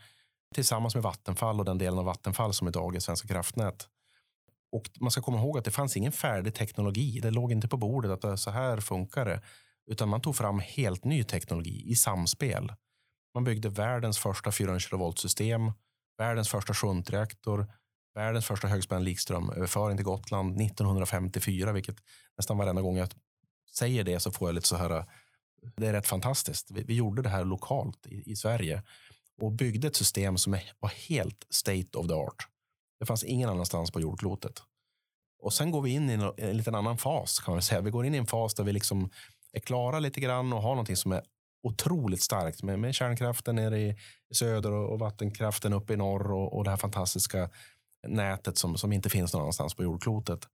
tillsammans med Vattenfall och den delen av Vattenfall som idag är Svenska kraftnät. Och man ska komma ihåg att det fanns ingen färdig teknologi. Det låg inte på bordet att så här funkar det. Utan man tog fram helt ny teknologi i samspel. Man byggde världens första 400 kV-system, världens första shuntreaktor, världens första högspänd likströmöverföring till Gotland 1954, vilket nästan varenda gång jag säger det så får jag lite så här. Det är rätt fantastiskt. Vi, vi gjorde det här lokalt i, i, Sverige och byggde ett system som var helt state of the art. Det fanns ingen annanstans på jordklotet. Och sen går vi in i en, en liten annan fas kan man säga. Vi går in i en fas där vi liksom är klara lite grann och har någonting som är otroligt starkt med, med kärnkraften nere i söder och, och vattenkraften uppe i norr och, och det här fantastiska nätet som, som inte finns någon annanstans på jordklotet.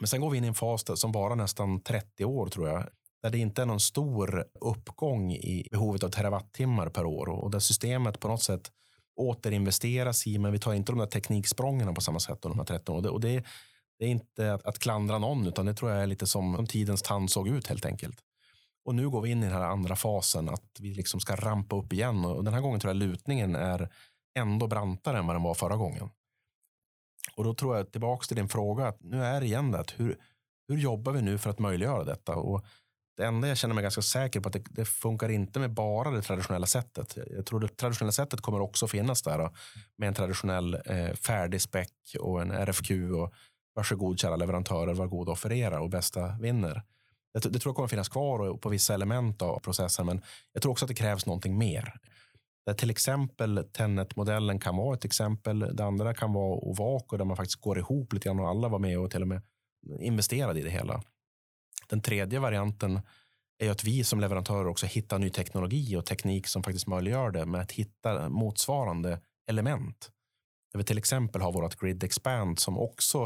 Men sen går vi in i en fas som varar nästan 30 år tror jag. Där det inte är någon stor uppgång i behovet av terawattimmar per år och där systemet på något sätt återinvesteras i, men vi tar inte de där tekniksprången på samma sätt. De här 13 åren. Och det, det är inte att, att, klandra någon, utan det tror jag är lite som, som tidens tand såg ut helt enkelt. Och nu går vi in i den här andra fasen, att vi liksom ska rampa upp igen. Och den här gången tror jag lutningen är ändå brantare än vad den var förra gången. Och då tror jag tillbaka till din fråga, att nu är det igen det, hur, hur jobbar vi nu för att möjliggöra detta? Och det enda jag känner mig ganska säker på att det, det, funkar inte med bara det traditionella sättet. Jag tror det traditionella sättet kommer också finnas där med en traditionell eh, färdig späck och en RFQ och varsågod kära leverantörer, var god och offerera och bästa vinner. Det, det tror jag kommer finnas kvar på vissa element av processen, men jag tror också att det krävs någonting mer. Där till exempel Tenet-modellen kan vara ett exempel. Det andra kan vara Ovako där man faktiskt går ihop lite grann och alla var med och till och med investerade i det hela. Den tredje varianten är att vi som leverantörer också hittar ny teknologi och teknik som faktiskt möjliggör det med att hitta motsvarande element. Där vi till exempel har vårt Grid Expand som också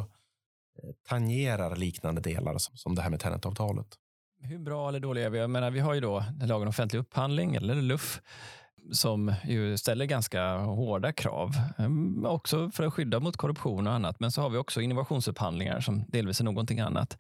eh, tangerar liknande delar som det här med Tenet-avtalet. Hur bra eller dåliga är vi? Jag menar, vi har ju då lagen om offentlig upphandling, eller LUF, som ju ställer ganska hårda krav, ehm, också för att skydda mot korruption och annat. Men så har vi också innovationsupphandlingar som delvis är någonting annat.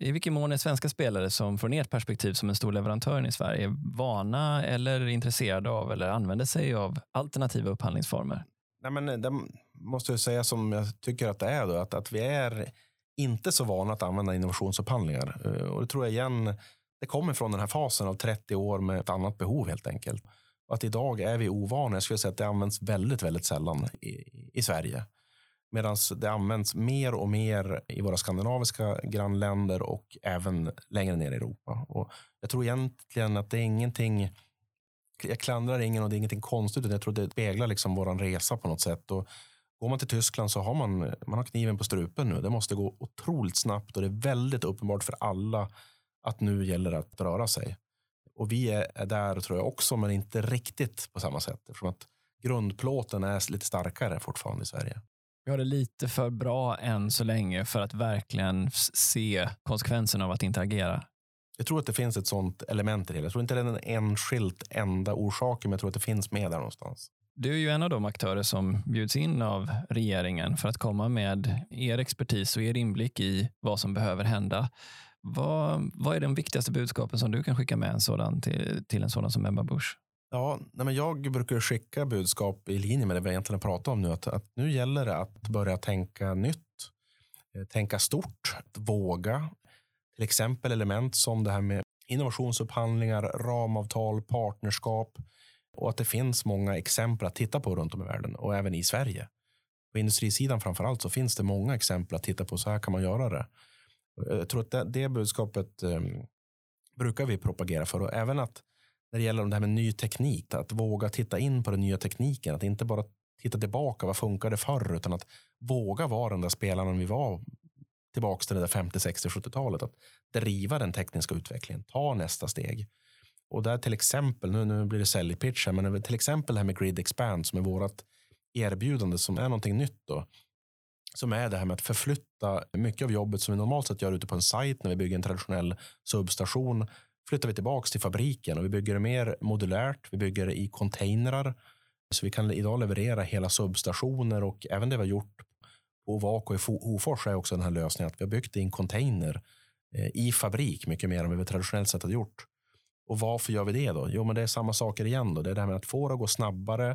I vilken mån är svenska spelare som från ert perspektiv som en stor leverantör i Sverige vana eller intresserade av eller använder sig av alternativa upphandlingsformer? Nej, men eh, det måste jag säga som jag tycker att det är. Då, att, att vi är inte så vana att använda innovationsupphandlingar. Eh, och det tror jag igen, det kommer från den här fasen av 30 år med ett annat behov helt enkelt. Och att idag är vi ovana. Jag skulle säga att det används väldigt, väldigt sällan i, i Sverige. Medan det används mer och mer i våra skandinaviska grannländer och även längre ner i Europa. Och jag tror egentligen att det är ingenting jag klandrar ingen och det är ingenting konstigt. Jag tror det speglar liksom vår resa på något sätt. Och går man till Tyskland så har man, man har kniven på strupen nu. Det måste gå otroligt snabbt och det är väldigt uppenbart för alla att nu gäller det att röra sig. Och vi är där tror jag också, men inte riktigt på samma sätt. Eftersom att grundplåten är lite starkare fortfarande i Sverige. Vi har det lite för bra än så länge för att verkligen se konsekvenserna av att inte agera. Jag tror att det finns ett sånt element i det. Jag tror inte det är den enskilt enda orsaken, men jag tror att det finns med där någonstans. Du är ju en av de aktörer som bjuds in av regeringen för att komma med er expertis och er inblick i vad som behöver hända. Vad, vad är de viktigaste budskapen som du kan skicka med en sådan till, till en sådan som Ebba Busch? Ja, nej men jag brukar skicka budskap i linje med det vi egentligen pratar om nu. Att, att nu gäller det att börja tänka nytt, eh, tänka stort, våga. till exempel element som det här med innovationsupphandlingar, ramavtal, partnerskap och att det finns många exempel att titta på runt om i världen och även i Sverige. På industrisidan framför allt så finns det många exempel att titta på. Så här kan man göra det. Jag tror att det, det budskapet eh, brukar vi propagera för och även att när det gäller det här med ny teknik, att våga titta in på den nya tekniken, att inte bara titta tillbaka, vad funkade förr, utan att våga vara den där spelaren vi var tillbaka till det där 50, 60, 70-talet. Att driva den tekniska utvecklingen, ta nästa steg. Och där till exempel, nu, nu blir det säljpitch här, men till exempel det här med Grid Expand som är vårt erbjudande som är någonting nytt då. Som är det här med att förflytta mycket av jobbet som vi normalt sett gör ute på en sajt när vi bygger en traditionell substation flyttar vi tillbaka till fabriken och vi bygger det mer modulärt. Vi bygger det i containrar. Så vi kan idag leverera hela substationer och även det vi har gjort på Ovako i Hofors är också den här lösningen att vi har byggt i en container eh, i fabrik mycket mer än vad vi traditionellt sett har gjort. Och varför gör vi det då? Jo, men det är samma saker igen. Då. Det är det här med att få det att gå snabbare.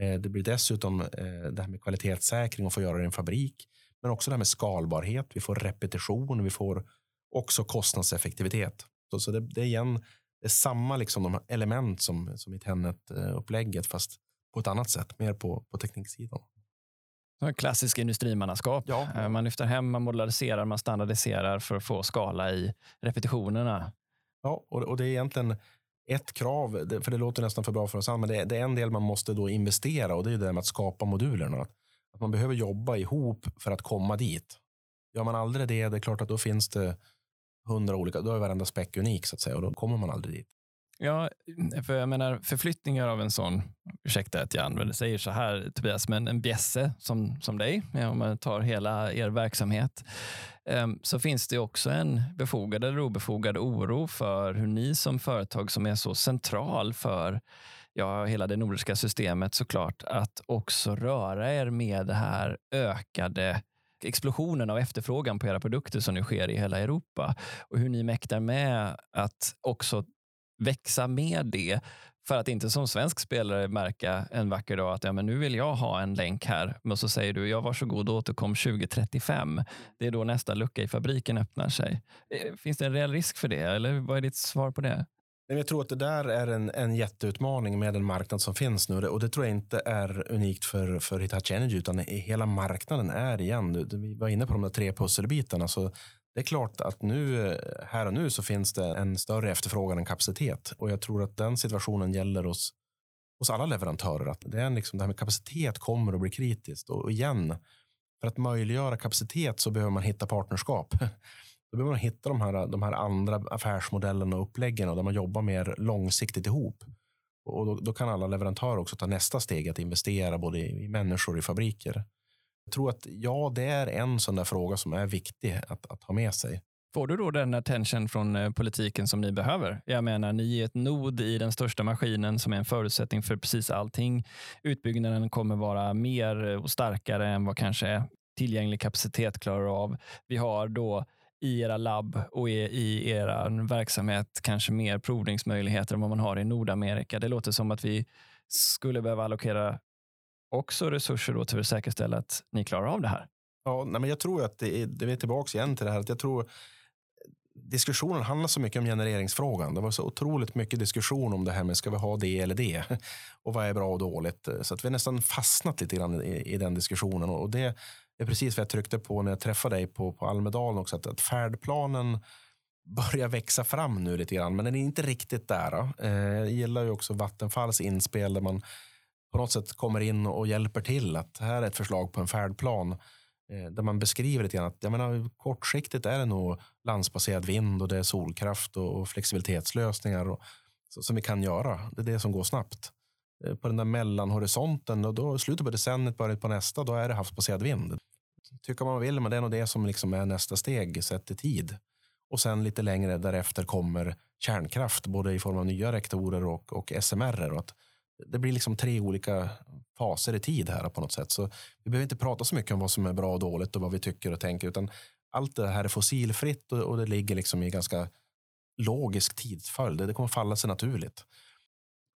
Eh, det blir dessutom eh, det här med kvalitetssäkring och få göra det i en fabrik. Men också det här med skalbarhet. Vi får repetition. Vi får också kostnadseffektivitet. Så, så det, det, är igen det är samma liksom de element som, som i Tenet-upplägget fast på ett annat sätt, mer på, på tekniksidan. Klassisk industrimannaskap. Ja. Eh, man lyfter hem, man modulariserar, man standardiserar för att få skala i repetitionerna. Ja, och, och det är egentligen ett krav, för det låter nästan för bra för oss men det är, det är en del man måste då investera och det är det med att skapa modulerna. Att man behöver jobba ihop för att komma dit. Gör man aldrig det, det är klart att då finns det hundra olika, då är varenda späck unik så att säga och då kommer man aldrig dit. Ja, mm, för jag menar förflyttningar av en sån, ursäkta att jag använder, säger så här Tobias, men en bjässe som, som dig, om man tar hela er verksamhet, ehm, så finns det också en befogad eller obefogad oro för hur ni som företag som är så central för ja, hela det nordiska systemet såklart, att också röra er med det här ökade explosionen av efterfrågan på era produkter som nu sker i hela Europa och hur ni mäktar med att också växa med det för att inte som svensk spelare märka en vacker dag att ja, men nu vill jag ha en länk här. Men så säger du, ja varsågod återkom 2035. Det är då nästa lucka i fabriken öppnar sig. Eh, finns det en reell risk för det? Eller vad är ditt svar på det? Jag tror att det där är en, en jätteutmaning med den marknad som finns nu. Och det tror jag inte är unikt för, för Hitachi Energy, utan hela marknaden är igen. Vi var inne på de där tre pusselbitarna. Så det är klart att nu, här och nu så finns det en större efterfrågan än kapacitet. Och jag tror att den situationen gäller hos, hos alla leverantörer. Att det, är liksom, det här med kapacitet kommer att bli kritiskt. Och igen, för att möjliggöra kapacitet så behöver man hitta partnerskap. Då behöver man hitta de här, de här andra affärsmodellerna och uppläggen där man jobbar mer långsiktigt ihop. Och då, då, kan alla leverantörer också ta nästa steg att investera både i, i människor och i fabriker. Jag tror att ja, det är en sån där fråga som är viktig att, att ha med sig. Får du då den attention från eh, politiken som ni behöver? Jag menar, ni är ett nod i den största maskinen som är en förutsättning för precis allting. Utbyggnaden kommer vara mer och starkare än vad kanske tillgänglig kapacitet klarar av. Vi har då i era labb och i er verksamhet kanske mer provningsmöjligheter än vad man har i Nordamerika. Det låter som att vi skulle behöva allokera också resurser då till att säkerställa att ni klarar av det här. Ja, nej, men jag tror att det är, det är tillbaka igen till det här att jag tror diskussionen handlar så mycket om genereringsfrågan. Det var så otroligt mycket diskussion om det här med ska vi ha det eller det och vad är bra och dåligt. Så att vi har nästan fastnat lite grann i, i den diskussionen och det det är precis vad jag tryckte på när jag träffade dig på, på Almedalen också, att, att färdplanen börjar växa fram nu lite grann, men den är inte riktigt där. Eh, jag gillar ju också Vattenfalls inspel där man på något sätt kommer in och hjälper till att här är ett förslag på en färdplan eh, där man beskriver lite grann att jag menar, kortsiktigt är det nog landsbaserad vind och det är solkraft och, och flexibilitetslösningar och, så, som vi kan göra. Det är det som går snabbt. Eh, på den där mellanhorisonten och då slutet på decenniet, början på nästa, då är det havsbaserad vind tycka vad man vill, men det är nog det som liksom är nästa steg sett i tid. Och sen lite längre därefter kommer kärnkraft, både i form av nya rektorer och, och SMR. Och att det blir liksom tre olika faser i tid här på något sätt. Så vi behöver inte prata så mycket om vad som är bra och dåligt och vad vi tycker och tänker, utan allt det här är fossilfritt och, och det ligger liksom i ganska logisk tidsföljd. Det kommer falla sig naturligt.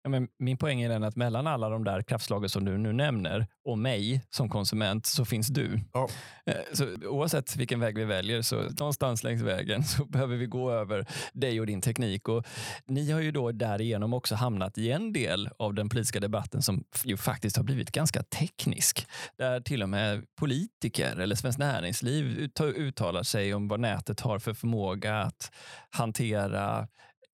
Ja, men min poäng är den att mellan alla de där kraftslagen som du nu nämner och mig som konsument så finns du. Ja. Eh, så oavsett vilken väg vi väljer, så någonstans längs vägen så behöver vi gå över dig och din teknik. Och ni har ju då därigenom också hamnat i en del av den politiska debatten som ju faktiskt har blivit ganska teknisk. Där till och med politiker eller Svenskt Näringsliv uttalar sig om vad nätet har för förmåga att hantera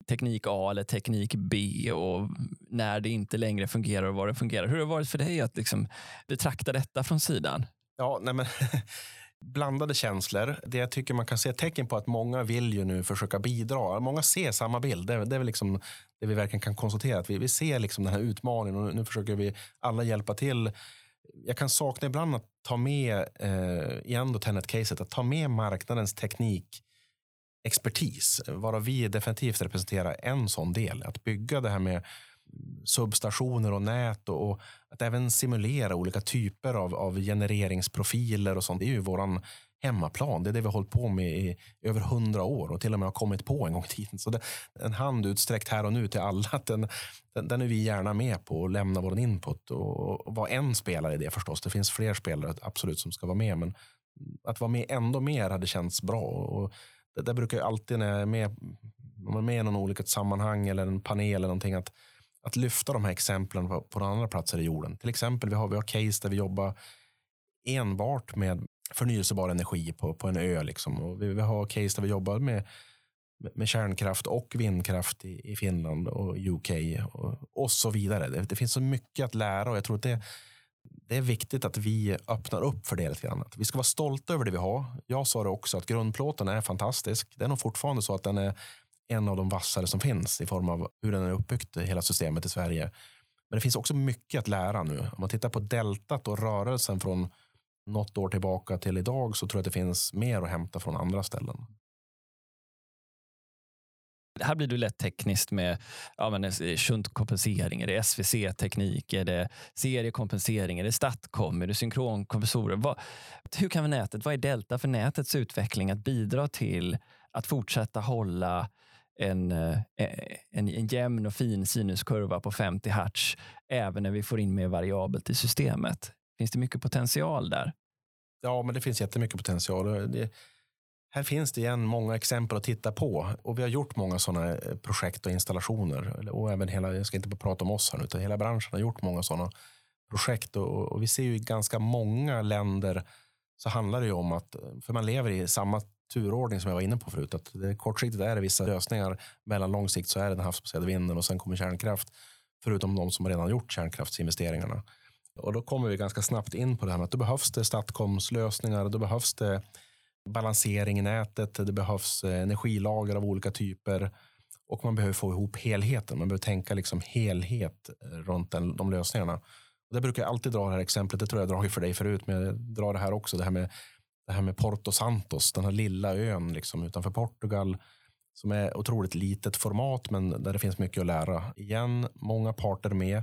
teknik A eller teknik B och när det inte längre fungerar och var det fungerar. Hur har det varit för dig att liksom betrakta detta från sidan? Ja, nej men, blandade känslor. Det jag tycker man kan se tecken på att många vill ju nu försöka bidra. Många ser samma bild. Det, det är väl liksom det vi verkligen kan konstatera. Att vi, vi ser liksom den här utmaningen och nu försöker vi alla hjälpa till. Jag kan sakna ibland att ta med, eh, igen då Tenet-caset, att ta med marknadens teknik expertis, varav vi definitivt representerar en sån del. Att bygga det här med substationer och nät och, och att även simulera olika typer av, av genereringsprofiler och sånt. Det är ju våran hemmaplan. Det är det vi har hållit på med i över hundra år och till och med har kommit på en gång i tiden. Så det, en hand utsträckt här och nu till alla, den, den, den är vi gärna med på och lämna vår input och, och vara en spelare i det förstås. Det finns fler spelare absolut som ska vara med, men att vara med ändå mer hade känts bra. Och det där brukar jag alltid när jag är med, om jag är med i någon olika sammanhang eller en panel eller någonting, att, att lyfta de här exemplen på, på andra platser i jorden. Till exempel, vi har, vi har case där vi jobbar enbart med förnyelsebar energi på, på en ö. Liksom. Och vi, vi har case där vi jobbar med, med kärnkraft och vindkraft i, i Finland och UK och, och så vidare. Det, det, finns så mycket att lära och jag tror att det, det är viktigt att vi öppnar upp för det lite grann. Vi ska vara stolta över det vi har. Jag sa det också att grundplåten är fantastisk. Det är nog fortfarande så att den är en av de vassare som finns i form av hur den är uppbyggt, hela systemet i Sverige. Men det finns också mycket att lära nu. Om man tittar på deltat och rörelsen från något år tillbaka till idag så tror jag att det finns mer att hämta från andra ställen. Här blir det lätt tekniskt med ja, men shuntkompensering, är det SVC-teknik, är det seriekompensering, är det statcom, är det synkronkompressorer? Vad, hur kan vi nätet, vad är delta för nätets utveckling att bidra till att fortsätta hålla en, eh, en, en jämn och fin sinuskurva på 50 hertz även när vi får in mer variabelt i systemet? Finns det mycket potential där? Ja, men det finns jättemycket potential. Det, här finns det igen många exempel att titta på och vi har gjort många sådana eh, projekt och installationer. Och även hela, jag ska inte bara prata om oss här, nu, utan hela branschen har gjort många sådana projekt och, och vi ser ju i ganska många länder så handlar det ju om att, eh, för man lever i samma turordning som jag var inne på förut, att det, kortsiktigt är det vissa lösningar, mellan lång sikt så är det den havsbaserade vinden och sen kommer kärnkraft, förutom de som redan gjort kärnkraftsinvesteringarna. Och då kommer vi ganska snabbt in på det här med att då behövs det Statcoms lösningar, då behövs det balansering i nätet, det behövs eh, energilager av olika typer och man behöver få ihop helheten. Man behöver tänka liksom helhet eh, runt den, de lösningarna. Och det brukar jag alltid dra det här exemplet, det tror jag dragit för dig förut, men jag drar det här också, det här med, det här med Porto Santos, den här lilla ön liksom utanför Portugal som är otroligt litet format, men där det finns mycket att lära. Igen, många parter med,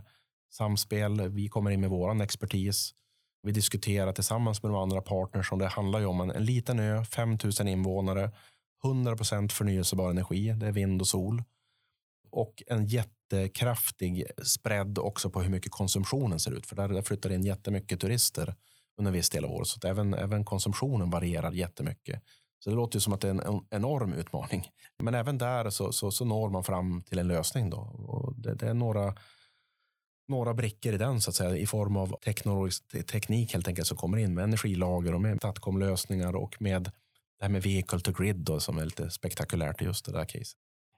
samspel, vi kommer in med vår expertis vi diskuterar tillsammans med de andra partners om det handlar ju om en, en liten ö, 5000 invånare, 100% förnyelsebar energi, det är vind och sol. Och en jättekraftig spread också på hur mycket konsumtionen ser ut. För där, där flyttar in jättemycket turister under en viss del av året. Så även, även konsumtionen varierar jättemycket. Så det låter som att det är en enorm utmaning. Men även där så, så, så når man fram till en lösning. Då. Och det, det är några några brickor i den så att säga i form av teknologisk teknik helt enkelt som kommer in med energilager och med Tatcom-lösningar och med det här med vehicle to grid då, som är lite spektakulärt i just det där caset.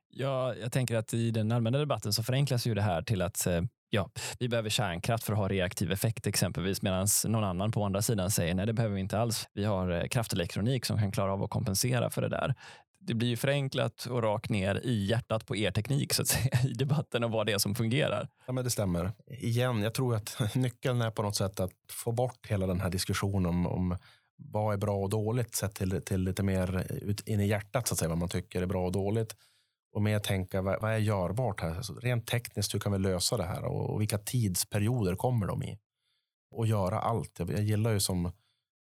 Ja, jag tänker att i den allmänna debatten så förenklas ju det här till att eh, ja, vi behöver kärnkraft för att ha reaktiv effekt exempelvis, medan någon annan på andra sidan säger nej, det behöver vi inte alls. Vi har eh, kraftelektronik som kan klara av att kompensera för det där det blir ju förenklat och rakt ner i hjärtat på er teknik så att säga, i debatten om vad det är som fungerar. Ja, men det stämmer. Igen, jag tror att nyckeln är på något sätt att få bort hela den här diskussionen om, om vad är bra och dåligt sett till, till lite mer ut, in i hjärtat, så att säga, vad man tycker är bra och dåligt. Och mer tänka, vad, vad är görbart här? Alltså, rent tekniskt, hur kan vi lösa det här? Och, och vilka tidsperioder kommer de i? Och göra allt. Jag, jag gillar ju som,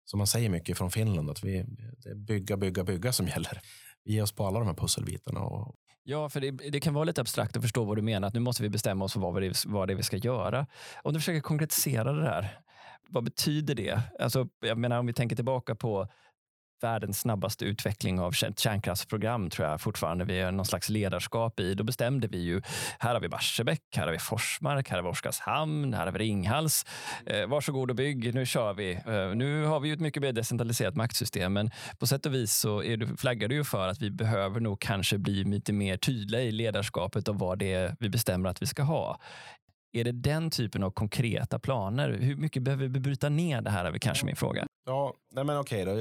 som man säger mycket från Finland, att vi, det är bygga, bygga, bygga som gäller Ge oss på alla de här pusselbitarna. Och... Ja, för det, det, kan vara lite abstrakt att förstå vad du menar. Att nu måste vi bestämma oss för vad, det, vad det är vi ska göra. Om du försöker konkretisera det där, vad betyder det? Alltså, jag menar, om vi tänker tillbaka på världens snabbaste utveckling av kärnkraftsprogram tror jag fortfarande vi är någon slags ledarskap i. Då bestämde vi ju, här har vi Barsebäck, här har vi Forsmark, här har vi Oskarshamn, här har vi Ringhals. Eh, varsågod och bygg, nu kör vi. Eh, nu har vi ju ett mycket mer decentraliserat maktsystem, men på sätt och vis så är du, flaggar du ju för att vi behöver nog kanske bli lite mer tydliga i ledarskapet av vad det är vi bestämmer att vi ska ha. Är det den typen av konkreta planer? Hur mycket behöver vi bryta ner det här? är kanske min fråga. Ja, nej men okej då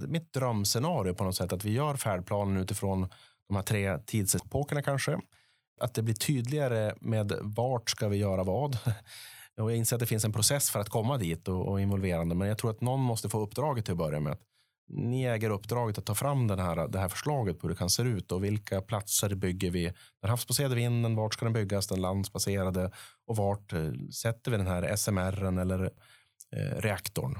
mitt drömscenario på något sätt att vi gör färdplanen utifrån de här tre tidsepokerna kanske. Att det blir tydligare med vart ska vi göra vad. Och jag inser att det finns en process för att komma dit och, och involverande, men jag tror att någon måste få uppdraget till att börja med. Ni äger uppdraget att ta fram den här, det här förslaget på hur det kan se ut och vilka platser bygger vi? Den havsbaserade vinden, vart ska den byggas? Den landsbaserade och vart eh, sätter vi den här SMR eller eh, reaktorn?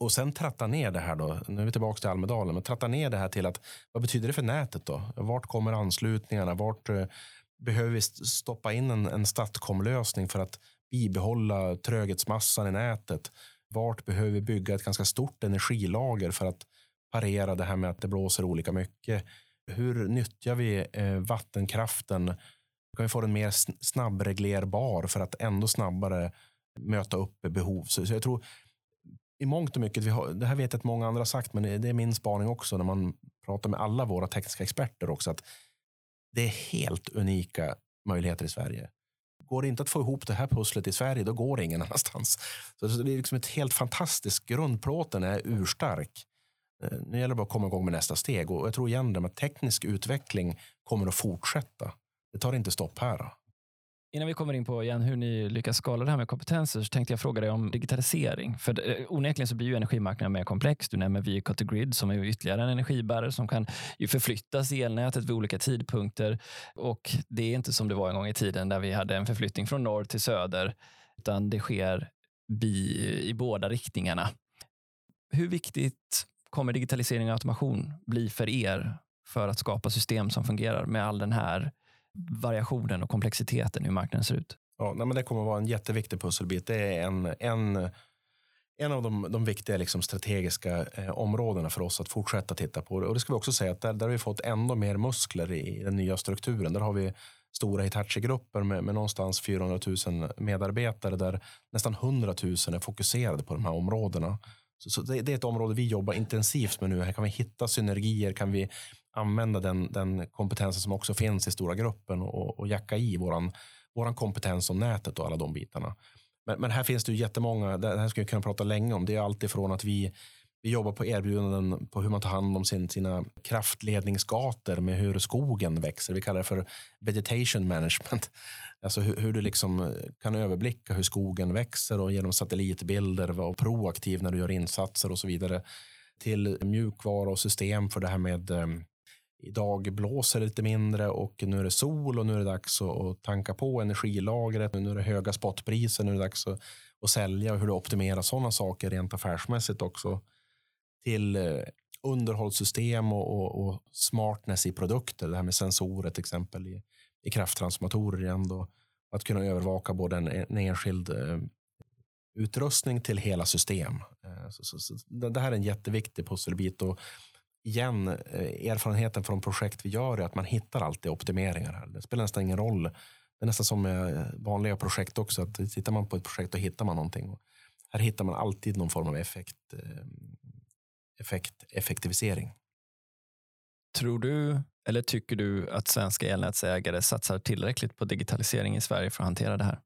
Och sen tratta ner det här då. Nu är vi tillbaka till Almedalen, men tratta ner det här till att vad betyder det för nätet då? Vart kommer anslutningarna? Vart eh, behöver vi stoppa in en, en Statcom-lösning för att bibehålla tröghetsmassan i nätet? Vart behöver vi bygga ett ganska stort energilager för att parera det här med att det blåser olika mycket? Hur nyttjar vi eh, vattenkraften? Kan vi få den mer snabbreglerbar för att ändå snabbare möta upp behov? Så, så jag tror i mångt och mycket, vi har, det här vet jag att många andra har sagt, men det är min spaning också när man pratar med alla våra tekniska experter också, att det är helt unika möjligheter i Sverige. Går det inte att få ihop det här pusslet i Sverige, då går det ingen annanstans. Så det är liksom ett helt fantastiskt, grundplåten är urstark. Eh, nu gäller det bara att komma igång med nästa steg och jag tror igen det med teknisk utveckling kommer att fortsätta. Det tar inte stopp här. Innan vi kommer in på igen hur ni lyckas skala det här med kompetenser så tänkte jag fråga dig om digitalisering. För onekligen så blir ju energimarknaden mer komplex. Du nämner Vehicle to Grid som är ytterligare en energibärare som kan ju förflyttas i elnätet vid olika tidpunkter. Och det är inte som det var en gång i tiden där vi hade en förflyttning från norr till söder, utan det sker i båda riktningarna. Hur viktigt kommer digitalisering och automation bli för er för att skapa system som fungerar med all den här variationen och komplexiteten i hur marknaden ser ut. Ja, nej, men det kommer att vara en jätteviktig pusselbit. Det är en, en, en av de, de viktiga liksom, strategiska eh, områdena för oss att fortsätta titta på. Och det ska vi också säga att där, där har vi fått ännu mer muskler i den nya strukturen. Där har vi stora Hitachi-grupper med, med någonstans 400 000 medarbetare där nästan 100 000 är fokuserade på de här områdena. Så, så det, det, är ett område vi jobbar intensivt med nu. Här kan vi hitta synergier, kan vi använda den, den kompetensen som också finns i stora gruppen och, och jacka i våran, våran kompetens om nätet och alla de bitarna. Men, men här finns det ju jättemånga, det här skulle vi kunna prata länge om. Det är alltifrån att vi, vi jobbar på erbjudanden på hur man tar hand om sin, sina kraftledningsgator med hur skogen växer. Vi kallar det för vegetation management. Alltså hur, hur du liksom eh, kan överblicka hur skogen växer och genom satellitbilder vara proaktiv när du gör insatser och så vidare. Till mjukvara och system för det här med eh, Idag blåser det lite mindre och nu är det sol och nu är det dags att tanka på energilagret. Nu är det höga spotpriser, nu är det dags att, att sälja och hur du optimerar sådana saker rent affärsmässigt också. Till eh, underhållssystem och, och, och, smartness i produkter. Det här med sensorer till exempel i, i krafttransformatorer igen. Då. Att kunna övervaka både en, en enskild eh, utrustning till hela system. Eh, så, så, så, det här är en jätteviktig pusselbit. Och igen, eh, erfarenheten från projekt vi gör är att man hittar alltid optimeringar. Här. Det spelar nästan ingen roll. Det är nästan som med eh, vanliga projekt också. Att tittar man på ett projekt och hittar man någonting. Här hittar man alltid någon form av effekt, eh, effekt, effektivisering. Tror du, eller tycker du att svenska elnätsägare satsar tillräckligt på digitalisering i Sverige för att hantera det här?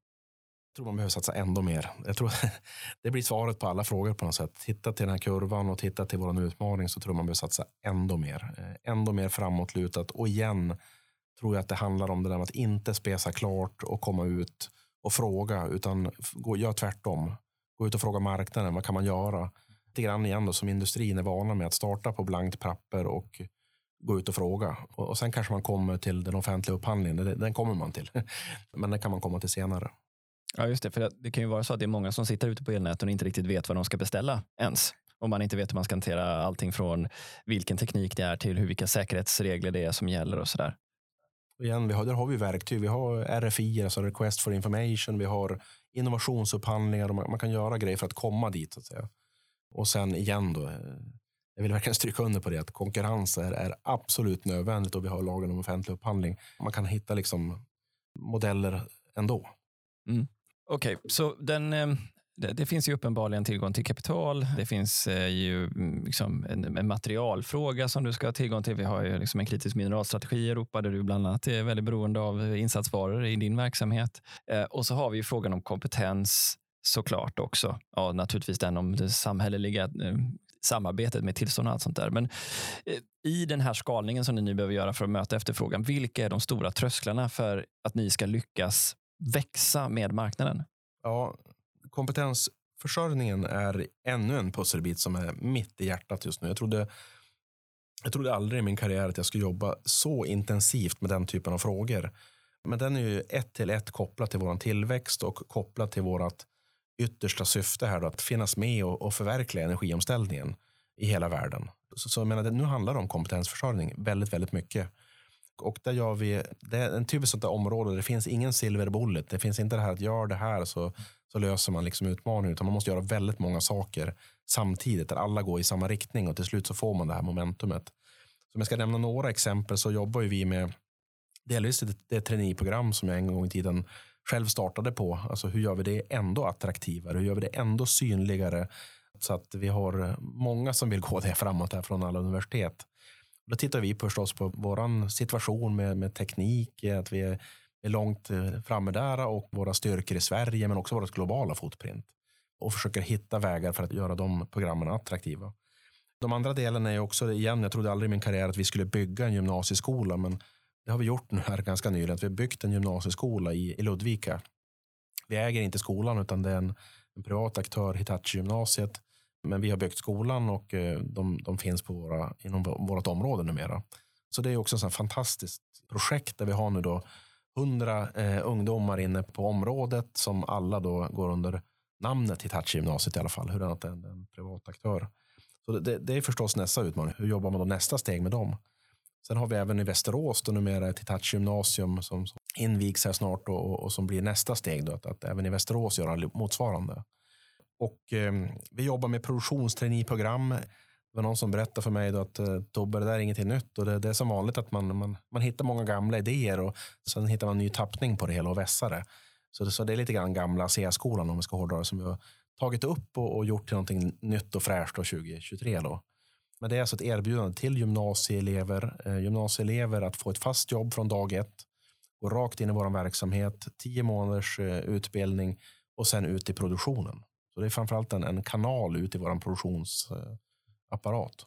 Jag tror man behöver satsa ändå mer. Jag tror det blir svaret på alla frågor på något sätt. Titta till den här kurvan och titta till vår utmaning så tror man behöver satsa ändå mer. Eh, ändå mer framåtlutat. Och igen tror jag att det handlar om det där med att inte spesa klart och komma ut och fråga utan gå, gör tvärtom. Gå ut och fråga marknaden. Vad kan man göra? Lite grann igen då, som industrin är vana med att starta på blankt papper och gå ut och fråga. Och, och sen kanske man kommer till den offentliga upphandlingen. Den, den kommer man till. Men den kan man komma till senare. Ja, just det. För det kan ju vara så att det är många som sitter ute på elnäten och inte riktigt vet vad de ska beställa ens. Om man inte vet hur man ska hantera allting från vilken teknik det är till hur, vilka säkerhetsregler det är som gäller och sådär. igen, vi har, där har vi verktyg. Vi har RFI, alltså Request for Information. Vi har innovationsupphandlingar och man, man kan göra grejer för att komma dit. Så att säga. Och sen igen då, eh, jag vill verkligen stryka under på det att konkurrens är, är absolut nödvändigt och vi har lagen om offentlig upphandling. Man kan hitta liksom modeller ändå. Mm. Okej, okay, så den, eh, det, det, finns ju uppenbarligen tillgång till kapital. Det finns eh, ju mm, liksom en, en, materialfråga som du ska ha tillgång till. Vi har ju liksom en kritisk mineralstrategi i Europa där du bland annat är väldigt beroende av eh, insatsvaror i din verksamhet. Och så har vi ju frågan om kompetens såklart också. Ja, naturligtvis den om det samhälleliga samarbetet med tillstånd och allt sånt där. Men i den här skalningen som ni nu behöver göra för att möta efterfrågan, vilka är de stora trösklarna för att ni ska lyckas växa med marknaden? Ja, kompetensförsörjningen är ännu en pusselbit som är mitt i hjärtat just nu. Jag trodde, jag trodde aldrig i min karriär att jag skulle jobba så intensivt med den typen av frågor. Men den är ju ett till ett kopplat till vår tillväxt och kopplat till vårt yttersta syfte här då, att finnas med och, och förverkliga energiomställningen i hela världen. Så, så jag menar, nu handlar det om kompetensförsörjning väldigt, väldigt mycket. Och där gör vi, det är en typiskt sånt område, det finns ingen silver bullet. Det finns inte det här att gör det här så, så löser man liksom utmaningen, utan man måste göra väldigt många saker samtidigt, där alla går i samma riktning och till slut så får man det här momentumet. Så om jag ska nämna några exempel så jobbar vi med delvis det, det traineeprogram som jag en gång i tiden själv startade på. Alltså hur gör vi det ändå attraktivare? Hur gör vi det ändå synligare? Så att vi har många som vill gå det framåt här från alla universitet. Då tittar vi förstås på vår situation med, med teknik, att vi är, är långt eh, framme där och våra styrkor i Sverige, men också vårt globala fotprint. Och försöker hitta vägar för att göra de programmen attraktiva. De andra delarna är också, igen, jag trodde aldrig i min karriär att vi skulle bygga en gymnasieskola, men det har vi gjort nu här ganska nyligen. Att vi har byggt en gymnasieskola i, i Ludvika. Vi äger inte skolan utan det är en, en privat aktör, Hitachi gymnasiet. Men vi har byggt skolan och eh, de, de finns på våra, inom vårt område numera. Så det är också ett fantastiskt projekt där vi har nu då hundra eh, ungdomar inne på området som alla då går under namnet Hitachi gymnasiet i alla fall. Hur är en, en privat aktör. Så det, det, är förstås nästa utmaning. Hur jobbar man då nästa steg med dem? Sen har vi även i Västerås då numera ett Hitachi gymnasium som, invigs här snart och, och, som blir nästa steg. Då, att, att även i Västerås göra motsvarande. Och eh, vi jobbar med produktionstraineeprogram. Det var någon som berättade för mig då att eh, Tobbe, det där är ingenting nytt. Och det, det, är som vanligt att man, man, man hittar många gamla idéer och sen hittar man ny tappning på det hela och vässar det. Så, det, så det är lite grann gamla C-skolan om vi ska hårdra det som vi har tagit upp och, och gjort till någonting nytt och fräscht 2023. Då. Men det är alltså ett erbjudande till gymnasieelever, eh, gymnasieelever att få ett fast jobb från dag ett. Gå rakt in i vår verksamhet, tio månaders eh, utbildning och sen ut i produktionen. Så det är framförallt en, en kanal ut i vår produktionsapparat.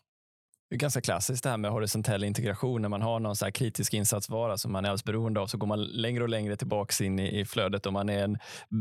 Det är ganska klassiskt det här med horisontell integration. När man har någon så kritisk insatsvara som man är alldeles beroende av så går man längre och längre tillbaka in i, i flödet. Om man är en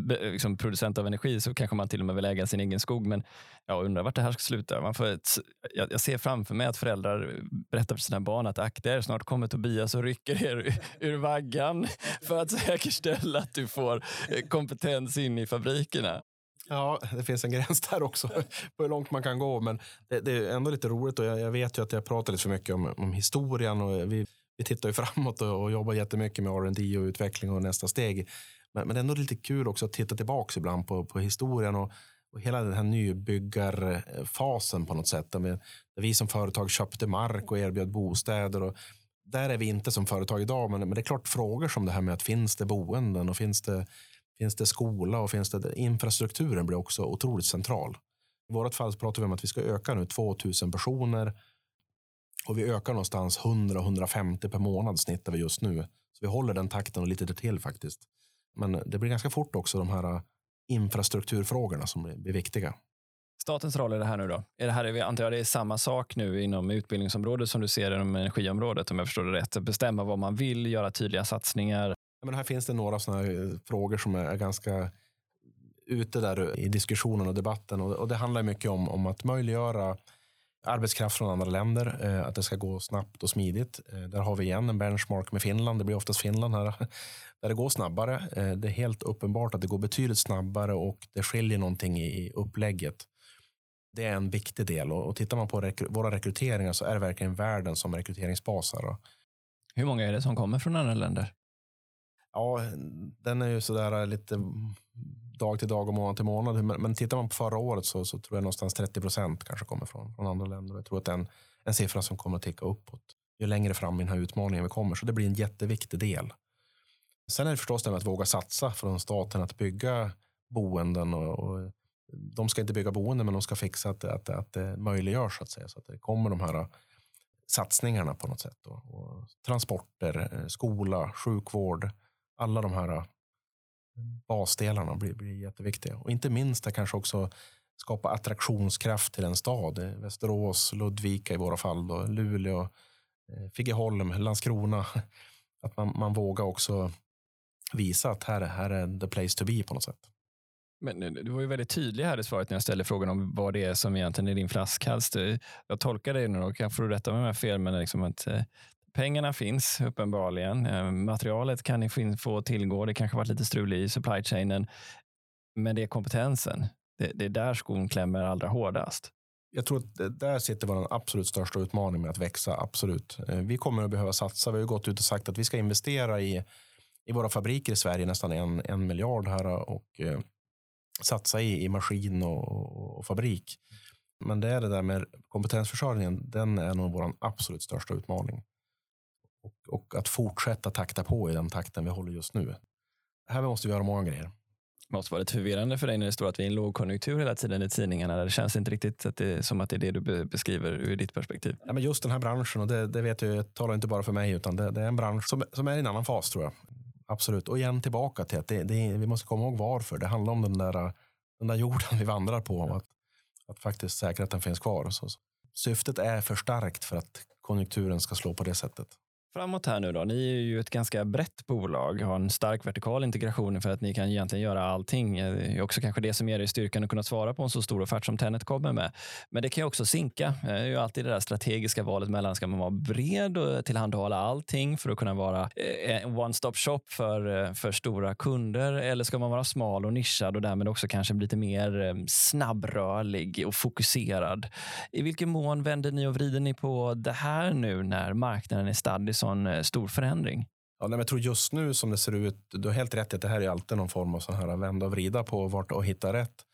liksom, producent av energi så kanske man till och med vill äga sin egen skog. Men jag undrar vart det här ska sluta. Man får ett, jag, jag, ser framför mig att föräldrar berättar för sina barn att akta er, snart kommer Tobias och rycker er ur vaggan för att säkerställa att du får eh, kompetens in i fabrikerna. Ja, det finns en gräns där också på hur långt man kan gå. Men det, det är ändå lite roligt och jag, jag, vet ju att jag pratar lite för mycket om, om historien och vi, vi tittar ju framåt och, och jobbar jättemycket med R&D och utveckling och nästa steg. Men, men det är ändå lite kul också att titta tillbaka ibland på, på historien och, och hela den här nybyggarfasen på något sätt. Där vi, där vi som företag köpte mark och erbjöd bostäder. Och, där är vi inte som företag idag, men, men det är klart frågor som det här med att finns det boenden och finns det Finns det skola och finns det infrastrukturen blir också otroligt central. I vårt fall pratar vi om att vi ska öka nu 2000 personer och vi ökar någonstans 100-150 per månad snittar vi just nu. Så vi håller den takten och lite till faktiskt. Men det blir ganska fort också de här äh, infrastrukturfrågorna som blir viktiga. Statens roll i det här nu då? Är det här, antar jag det är samma sak nu inom utbildningsområdet som du ser inom energiområdet om jag förstår det rätt. Bestämma vad man vill, göra tydliga satsningar men här finns det några såna eh, frågor som är ganska ute där i diskussionen och debatten. Och, det handlar mycket om, om att möjliggöra arbetskraft från andra länder, eh, att det ska gå snabbt och smidigt. Eh, där har vi igen en benchmark med Finland. Det blir oftast Finland här, där det går snabbare. det är helt uppenbart att det går betydligt snabbare och det skiljer någonting i upplägget. Det är en viktig del och, och tittar man på våra rekryteringar så är det verkligen världen som rekryteringsbas. Hur många är det som kommer från andra länder? Ja, den är ju sådär eh, lite dag till dag och månad till månad. Men tittar man på förra året så, så tror jag någonstans 30 procent kanske kommer från, från andra länder. Jag tror att det är en, en siffra som kommer att ticka uppåt ju längre fram i den här utmaningen vi kommer. Så det blir en jätteviktig del. Sen är det förstås det med att våga satsa från staten att bygga boenden. Och, och de ska inte bygga boenden, men de ska fixa att, att, att det möjliggörs så att säga. Så att det kommer de här eh, satsningarna på något sätt. Då. och transporter, eh, skola, sjukvård, alla de här äh, basdelarna blir, blir jätteviktiga. Och inte minst att kanske också skapa attraktionskraft till en stad. Eh, Västerås, Ludvika i våra fall, då, Luleå, eh, Figeholm, Landskrona. Att man, man vågar också visa att här, här är the place to be på något sätt. Men eh, du var ju väldigt tydlig här i svaret när jag ställde frågan om vad det är som egentligen är din flaskhals. Jag tolkar dig nu och kanske du rätta mig om jag har fel, men liksom att Pengarna finns uppenbarligen. Eh, materialet kan ni få tillgå. Det kanske varit lite strul i supply chainen. Men det är kompetensen. Det, det är där skon klämmer allra hårdast. Jag tror att där sitter vår absolut största utmaning med att växa. Absolut. Eh, vi kommer att behöva satsa. Vi har gått ut och sagt att vi ska investera i, i våra fabriker i Sverige nästan en, en miljard här och eh, satsa i, i maskin och, och, och, fabrik. Men det är det där med kompetensförsörjningen. Den är nog vår absolut största utmaning och, och, att fortsätta takta på i den takten vi håller just nu. Här måste vi göra många grejer. Det måste vara lite förvirrande för dig när det står att vi är i en lågkonjunktur hela tiden i tidningarna. Det känns inte riktigt att det, som att det är det du beskriver ur ditt perspektiv. Ja, men just den här branschen, och det, det vet jag, jag talar inte bara för mig, utan det, det, är en bransch som, som är i en annan fas tror jag. Absolut. Och igen tillbaka till att det, det, vi måste komma ihåg varför. Det handlar om den där, den där jorden vi vandrar på. Att, att faktiskt säkra att den finns kvar. Så, syftet är för starkt för att konjunkturen ska slå på det sättet. Framåt här nu då. Ni är ju ett ganska brett bolag, har en stark vertikal integration för att ni kan egentligen göra allting. Eh, det är också kanske det som ger er styrkan att kunna svara på en så stor offert som Tenet kommer med. Men det kan ju också sinka. Eh, det är ju alltid det där strategiska valet mellan, ska man vara bred och tillhandahålla allting för att kunna vara eh, en one-stop shop för, för stora kunder? Eller ska man vara smal och nischad och därmed också kanske lite mer snabbrörlig och fokuserad? I vilken mån vänder ni och vrider ni på det här nu när marknaden är stadd i sån eh, stor förändring? Ja, nej, jag tror just nu som det ser ut, du har helt rätt i att det här är alltid någon form av sån här vända och vrida på vart och hitta rätt.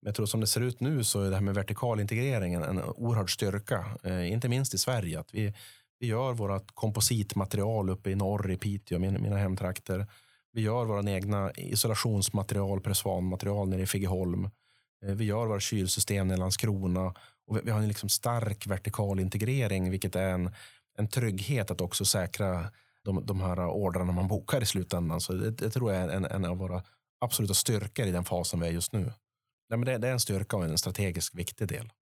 Men jag tror som det ser ut nu så är det här med vertikal integrering en oerhörd styrka, eh, inte minst i Sverige. Att vi, vi gör vårt kompositmaterial uppe i norr i Piteå, mina, mina hemtrakter. Vi gör våra egna isolationsmaterial, pressvanmaterial nere i Figeholm. Eh, vi gör våra kylsystem i Landskrona. Och vi, vi har en liksom stark vertikal integrering, vilket är en, en trygghet att också säkra de, de här ordrarna man bokar i slutändan. Så det, det tror jag är en, en av våra absoluta styrkor i den fasen vi är just nu. Nej, men det, det är en styrka och en strategiskt viktig del. Okej,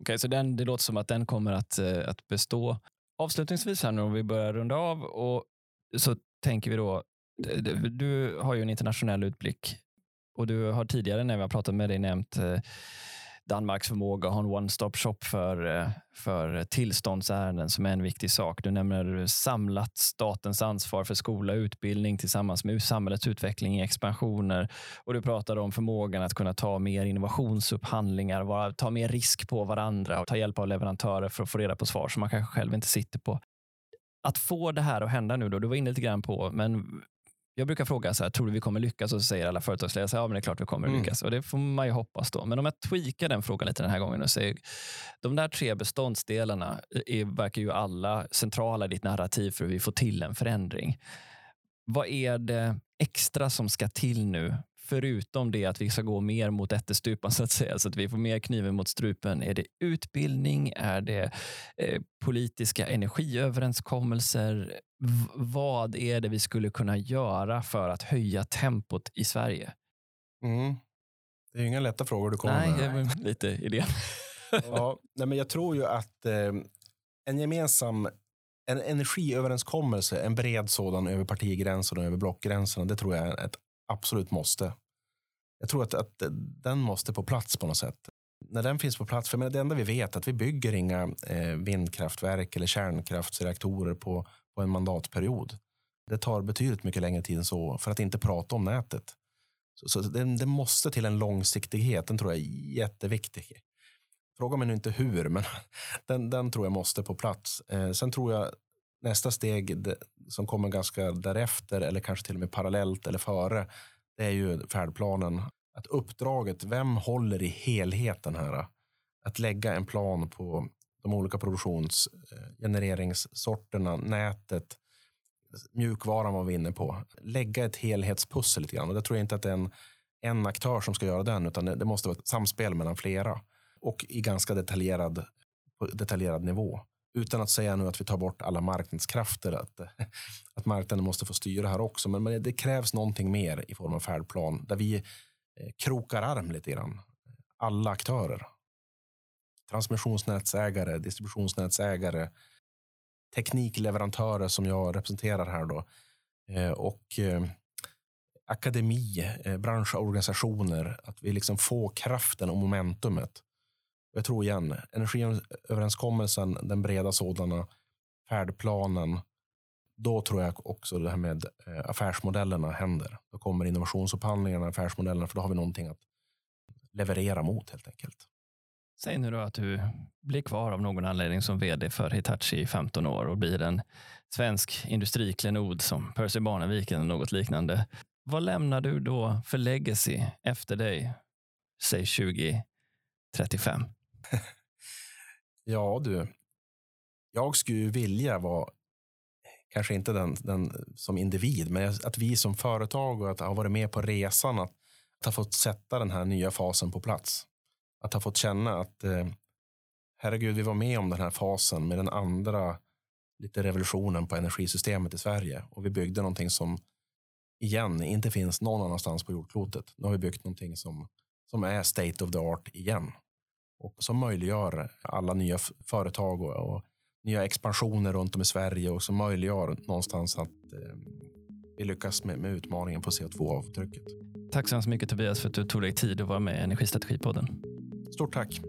okay, så den, det låter som att den kommer att, eh, att bestå. Avslutningsvis här nu, om vi börjar runda av, och så tänker vi då, du har ju en internationell utblick och du har tidigare när vi har pratat med dig nämnt eh, Danmarks förmåga att ha en one-stop shop för, eh, för tillståndsärenden som är en viktig sak. Du nämner samlat statens ansvar för skola och utbildning tillsammans med samhällets utveckling i expansioner. Och du pratar om förmågan att kunna ta mer innovationsupphandlingar, vara, ta mer risk på varandra och ta hjälp av leverantörer för att få reda på svar som man kanske själv inte sitter på. Att få det här att hända nu, då, du var inne lite grann på, men jag brukar fråga, så här, tror du vi kommer lyckas? Och så säger alla företagsledare, ja men det är klart vi kommer mm. lyckas. Och det får man ju hoppas då. Men om jag tweakar den frågan lite den här gången och säger, de där tre beståndsdelarna är, verkar ju alla centrala i ditt narrativ för hur vi får till en förändring. Vad är det extra som ska till nu förutom det att vi ska gå mer mot ättestupan så att säga, så att vi får mer kniven mot strupen? Är det utbildning? Är det eh, politiska energiöverenskommelser? V vad är det vi skulle kunna göra för att höja tempot i Sverige? Mm. Det är inga lätta frågor du kommer nej, med. Nej, lite idén. ja, nej, men jag tror ju att eh, en gemensam en energiöverenskommelse, en bred sådan över partigränserna och över blockgränserna, det tror jag är ett absolut måste. Jag tror att, att den måste på plats på något sätt. När den finns på plats, för det enda vi vet är att vi bygger inga eh, vindkraftverk eller kärnkraftsreaktorer på, på en mandatperiod. Det tar betydligt mycket längre tid än så, för att inte prata om nätet. Så, så det, det, måste till en långsiktighet, den tror jag är jätteviktig. Fråga mig nu inte hur, men den, den tror jag måste på plats. Eh, sen tror jag nästa steg som kommer ganska därefter eller kanske till och med parallellt eller före, det är ju färdplanen. Att uppdraget, vem håller i helheten här? Att lägga en plan på de olika produktionsgenereringssorterna, eh, nätet, mjukvaran var vi inne på. Lägga ett helhetspussel lite grann. Och det tror jag inte att det är en, en aktör som ska göra den, utan det måste vara ett samspel mellan flera och i ganska detaljerad, detaljerad nivå. Utan att säga nu att vi tar bort alla marknadskrafter, att, att marknaden måste få styra här också. Men, men det krävs någonting mer i form av färdplan där vi eh, krokar arm lite grann. Alla aktörer. Transmissionsnätsägare, distributionsnätsägare, teknikleverantörer som jag representerar här då. Eh, och eh, akademi, branschorganisationer. Att vi liksom får kraften och momentumet jag tror igen, energiöverenskommelsen, den breda sådana, färdplanen, då tror jag också det här med eh, affärsmodellerna händer. Då kommer innovationsupphandlingarna, affärsmodellerna, för då har vi någonting att leverera mot helt enkelt. Säg nu då att du blir kvar av någon anledning som vd för Hitachi i 15 år och blir en svensk industriklenod som Percy Barnevik eller något liknande. Vad lämnar du då för legacy efter dig, säg 2035? ja du, jag skulle vilja vara, kanske inte den, den som individ, men att vi som företag och att ha varit med på resan, att, att ha fått sätta den här nya fasen på plats. Att ha fått känna att eh, herregud, vi var med om den här fasen med den andra lite revolutionen på energisystemet i Sverige och vi byggde någonting som igen inte finns någon annanstans på jordklotet. Nu har vi byggt någonting som, som är state of the art igen och som möjliggör alla nya företag och, och, nya expansioner runt om i Sverige och som möjliggör någonstans att eh, vi lyckas med, med utmaningen på CO2-avtrycket. Tack så hemskt mycket Tobias för att du tog dig tid att vara med i Energistrategipodden. Stort tack.